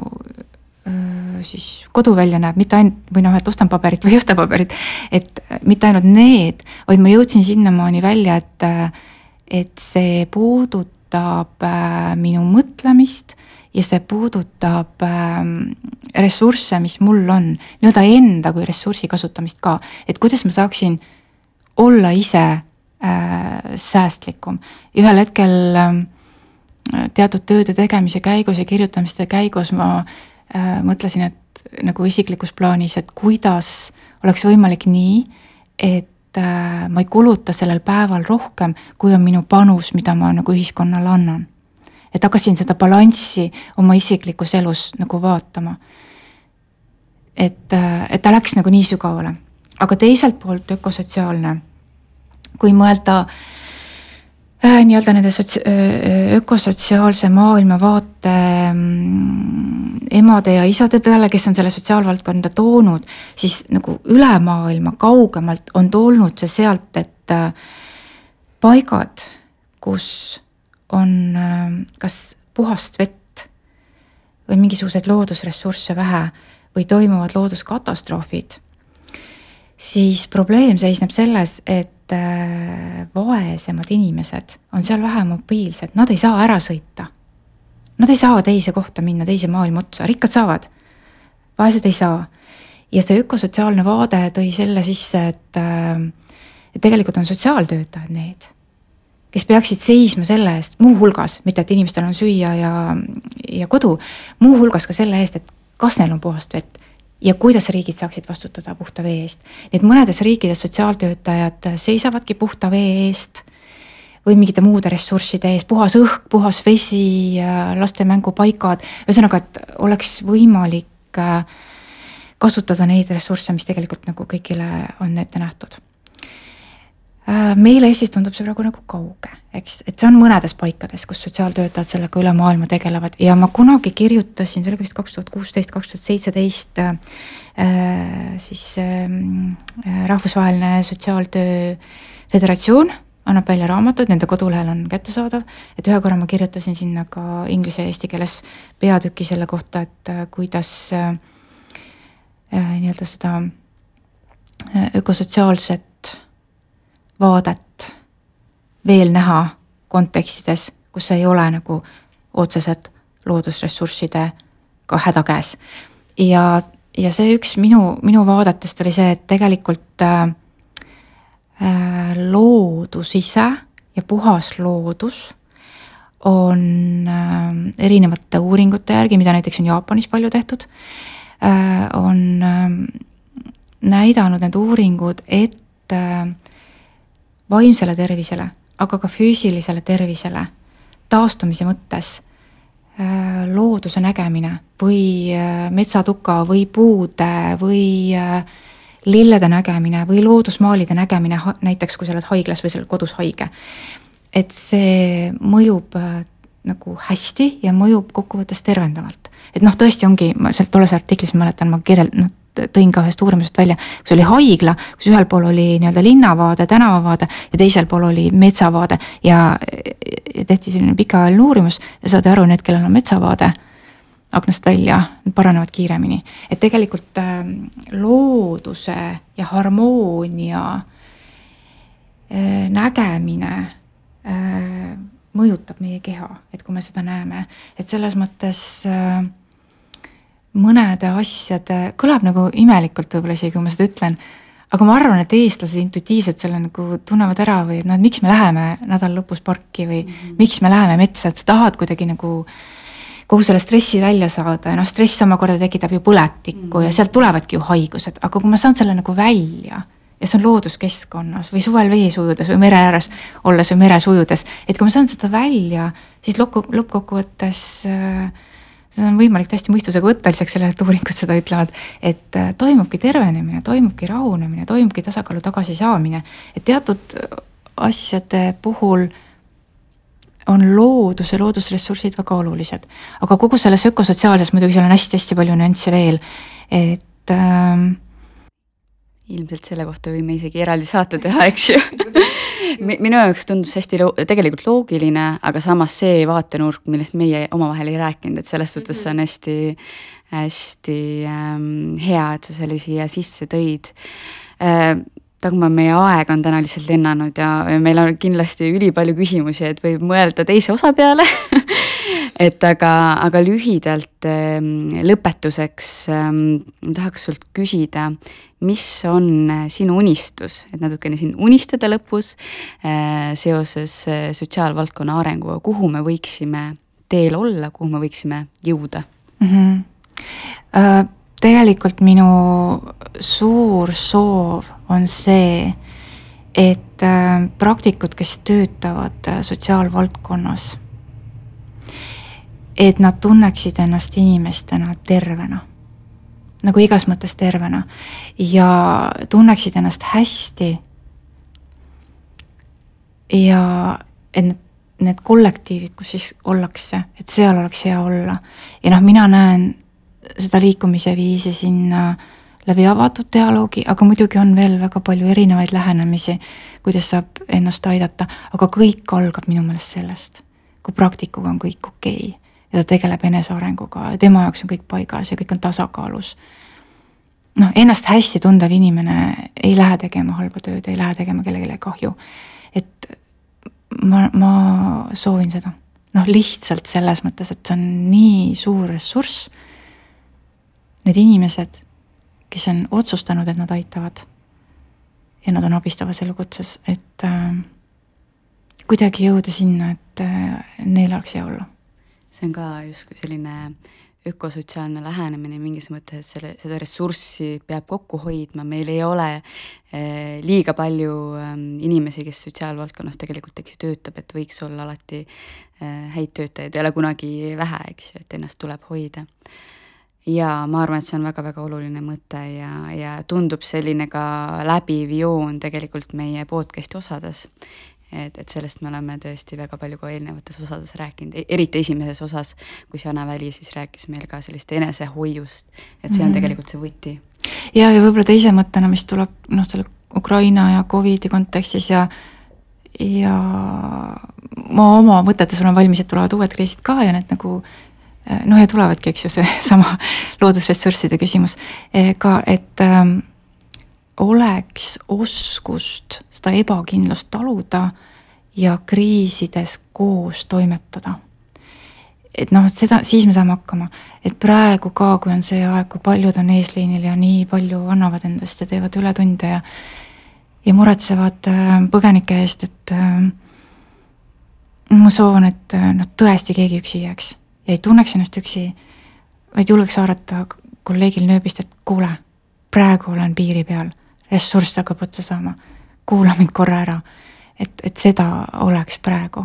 öö, siis kodu välja näeb, mitte ainult, või noh, et ostan paberit või ei osta paberit, et mitte ainult need, vaid ma jõudsin sinnamaani välja, et, et see puudutab minu mõtlemist ja see puudutab äh, ressursse, mis mul on, nii-öelda enda kui ressursi kasutamist ka, et kuidas ma saaksin olla ise äh, säästlikum. ühel hetkel äh, teatud tööde tegemise käigus ja kirjutamiste käigus ma äh, mõtlesin, et nagu isiklikus plaanis, et kuidas oleks võimalik nii, et äh, ma ei kuluta sellel päeval rohkem, kui on minu panus, mida ma nagu ühiskonnale annan. et hakkasin seda balanssi oma isiklikus elus nagu vaatama. et, äh, et ta läks nagu nii sügavale, aga teiselt poolt ökosotsiaalne, kui mõelda äh, Äh, nii-öelda nende sots-, äh, ökosotsiaalse maailmavaate mm, emade ja isade peale, kes on selle sotsiaalvaldkonda toonud, siis nagu üle maailma kaugemalt on tulnud see sealt, et äh, paigad, kus on kas puhast vett või mingisuguseid loodusressursse vähe või toimuvad looduskatastroofid, siis probleem seisneb selles, et Äh, vaesemad inimesed on seal vähe mobiilsed, nad ei saa ära sõita. Nad ei saa teise kohta minna, teise maailma otsa, rikkad saavad, vaesed ei saa. ja see ökosotsiaalne vaade tõi selle sisse, et, äh, et tegelikult on sotsiaaltöötajad need, kes peaksid seisma selle eest, muuhulgas, mitte et inimestel on süüa ja, ja kodu, muuhulgas ka selle eest, et kas neil on puhast vett ja kuidas riigid saaksid vastutada puhta vee eest. nii et mõnedes riikides sotsiaaltöötajad seisavadki puhta vee eest või mingite muude ressursside eest, puhas õhk, puhas vesi, laste mängupaigad, ühesõnaga, et oleks võimalik äh, kasutada neid ressursse, mis tegelikult nagu kõigile on ette nähtud Äh, meile Eestis tundub see praegu nagu kauge, eks, et see on mõnedes paikades, kus sotsiaaltöötajad sellega üle maailma tegelevad. Ja ma kunagi kirjutasin, see oli vist kaks tuhat kuusteist, kaks tuhat seitseteist, äh, siis ähm, äh, Rahvusvaheline Sotsiaaltöö Föderatsioon annab välja raamatud, nende kodulehel on kättesaadav, et ühe korra ma kirjutasin sinna ka inglise ja eesti keeles peatüki selle kohta, et kuidas äh, nii-öelda seda ökosotsiaalset vaadet veel näha kontekstides, kus ei ole nagu otseselt loodusressurssidega häda käes. ja, ja see üks minu, minu vaadetest oli see, et tegelikult äh, äh, loodus ise ja puhas loodus on äh, erinevate uuringute järgi, mida näiteks on Jaapanis palju tehtud äh,, on äh, näidanud need uuringud, et äh, vaimsele tervisele, aga ka füüsilisele tervisele taastumise mõttes äh, looduse nägemine või äh, metsatuka või puude või äh, lillede nägemine või loodusmaalide nägemine, näiteks kui sa oled haiglas või sa oled kodus haige. et see mõjub nagu hästi ja mõjub kokkuvõttes tervendavalt. et noh, tõesti ongi, ma sealt tolles artiklis mäletan, ma kirjel-, noh tõin ka ühest uurimusest välja, kus oli haigla, kus ühel pool oli nii-öelda linnavaade, tänavavaade ja teisel pool oli metsavaade ja, ja tehti selline pikaajaline uurimus ja saadi aru, need, kellel on metsavaade aknast välja, need paranevad kiiremini. et tegelikult äh, looduse ja harmoonia äh, nägemine äh, mõjutab meie keha, et kui me seda näeme, et selles mõttes äh, mõnede asjade, kõlab nagu imelikult võib-olla isegi, kui ma seda ütlen, aga ma arvan, et eestlased intuitiivselt selle nagu tunnevad ära või et noh, et miks me läheme nädala lõpus parki või mm -hmm. miks me läheme metsa, et sa tahad kuidagi nagu kogu selle stressi välja saada ja noh, stress omakorda tekitab ju põletikku mm -hmm. ja sealt tulevadki ju haigused, aga kui ma saan selle nagu välja ja see on looduskeskkonnas või suvel vees ujudes või mere ääres olles või meres ujudes, et kui ma saan seda välja, siis lõppu, lõppkokkuvõttes äh, seda on võimalik täiesti mõistusega võtta, lisaks sellele, et uuringud seda ütlevad, et äh, toimubki tervenemine, toimubki rahunemine, toimubki tasakaalu tagasisaamine, et teatud asjade puhul on loodus ja loodusressursid väga olulised. aga kogu selles ökosotsiaalses muidugi seal on hästi-hästi palju nüansse veel, et ähm, ilmselt selle kohta võime isegi eraldi saate teha, eks ju minu jaoks tundub see hästi tegelikult loogiline, aga samas see vaatenurk, millest meie omavahel ei rääkinud, et selles suhtes see on hästi, hästi ähm, hea, et sa selle siia sisse tõid. Äh, Dagmar, meie aeg on täna lihtsalt lennanud ja, ja meil on kindlasti ülipalju küsimusi, et võib mõelda teise osa peale et aga, aga lühidalt ähm, lõpetuseks ma tahaks sult küsida, mis on äh, sinu unistus, et natukene siin unistada lõpus äh, seoses äh, sotsiaalvaldkonna arenguga, kuhu me võiksime teel olla, kuhu me võiksime jõuda mm? -hmm. tegelikult minu suur soov on see, et praktikud, kes töötavad sotsiaalvaldkonnas et nad tunneksid ennast inimestena tervena. nagu igas mõttes tervena ja tunneksid ennast hästi. ja et need, need kollektiivid, kus siis ollakse, et seal oleks hea olla. ja noh, mina näen seda liikumise viisi sinna läbi avatud dialoogi, aga muidugi on veel väga palju erinevaid lähenemisi, kuidas saab ennast aidata, aga kõik algab minu meelest sellest, kui praktikuga on kõik okei okay ja ta tegeleb enesearenguga ja tema jaoks on kõik paigas ja kõik on tasakaalus. noh, ennast hästi tundev inimene ei lähe tegema halba tööd, ei lähe tegema kellelegi kahju. et ma, ma soovin seda. noh, lihtsalt selles mõttes, et see on nii suur ressurss. Need inimesed, kes on otsustanud, et nad aitavad ja nad on abistavas elukutses, et äh, kuidagi jõuda sinna, et äh, neil oleks hea olla see on ka justkui selline ökosotsiaalne lähenemine mingis mõttes, selle, seda ressurssi peab kokku hoidma, meil ei ole eh, liiga palju eh, inimesi, kes sotsiaalvaldkonnas tegelikult, eks ju, töötab, et võiks olla alati eh, häid töötajaid, ei ole kunagi vähe, eks ju, et ennast tuleb hoida. ja ma arvan, et see on väga-väga oluline mõte ja, ja tundub selline ka läbiv joon tegelikult meie podcast'i osades et, et sellest me oleme tõesti väga palju ka eelnevates osades rääkinud, e-, eriti esimeses osas, kus Jana Väli siis rääkis meil ka sellist enesehoiust, et see on mm -hmm. tegelikult see võti. ja, ja võib-olla teise mõttena, mis tuleb noh, selle Ukraina ja Covidi kontekstis ja ja ma oma mõtetes olen valmis, et tulevad uued kriisid ka ja need nagu noh, ja tulevadki, eks ju, seesama loodusressursside küsimus ka, et ähm, oleks oskust seda ebakindlust taluda ja kriisides koos toimetada. et noh, et seda, siis me saame hakkama, et praegu ka, kui on see aeg, kui paljud on eesliinil ja nii palju annavad endast ja teevad ületunde ja ja muretsevad äh, põgenike eest, et äh, ma soovin, et äh, noh, tõesti keegi üksi ei jääks ja ei tunneks ennast üksi, vaid julgeks haarata kolleegil nööbist, et kuule, praegu olen piiri peal ressurss hakkab otsa saama, kuula mind korra ära. et, et seda oleks praegu.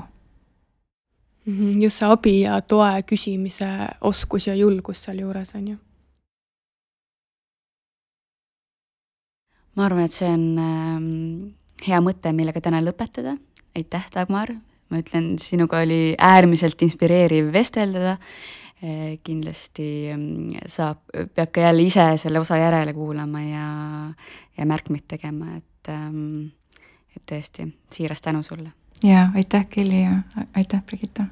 Mhm, just see abi ja toe küsimise oskus ja julgus sealjuures, on ju. ma arvan, et see on ähm, hea mõte, millega täna lõpetada. aitäh, Dagmar, ma ütlen, sinuga oli äärmiselt inspireeriv vestelda kindlasti mm, saab, peab ka jälle ise selle osa järele kuulama ja, ja märkmeid tegema, et, ähm, et tõesti, siiras tänu sulle. ja aitäh, Kelly ja aitäh, Brigitta.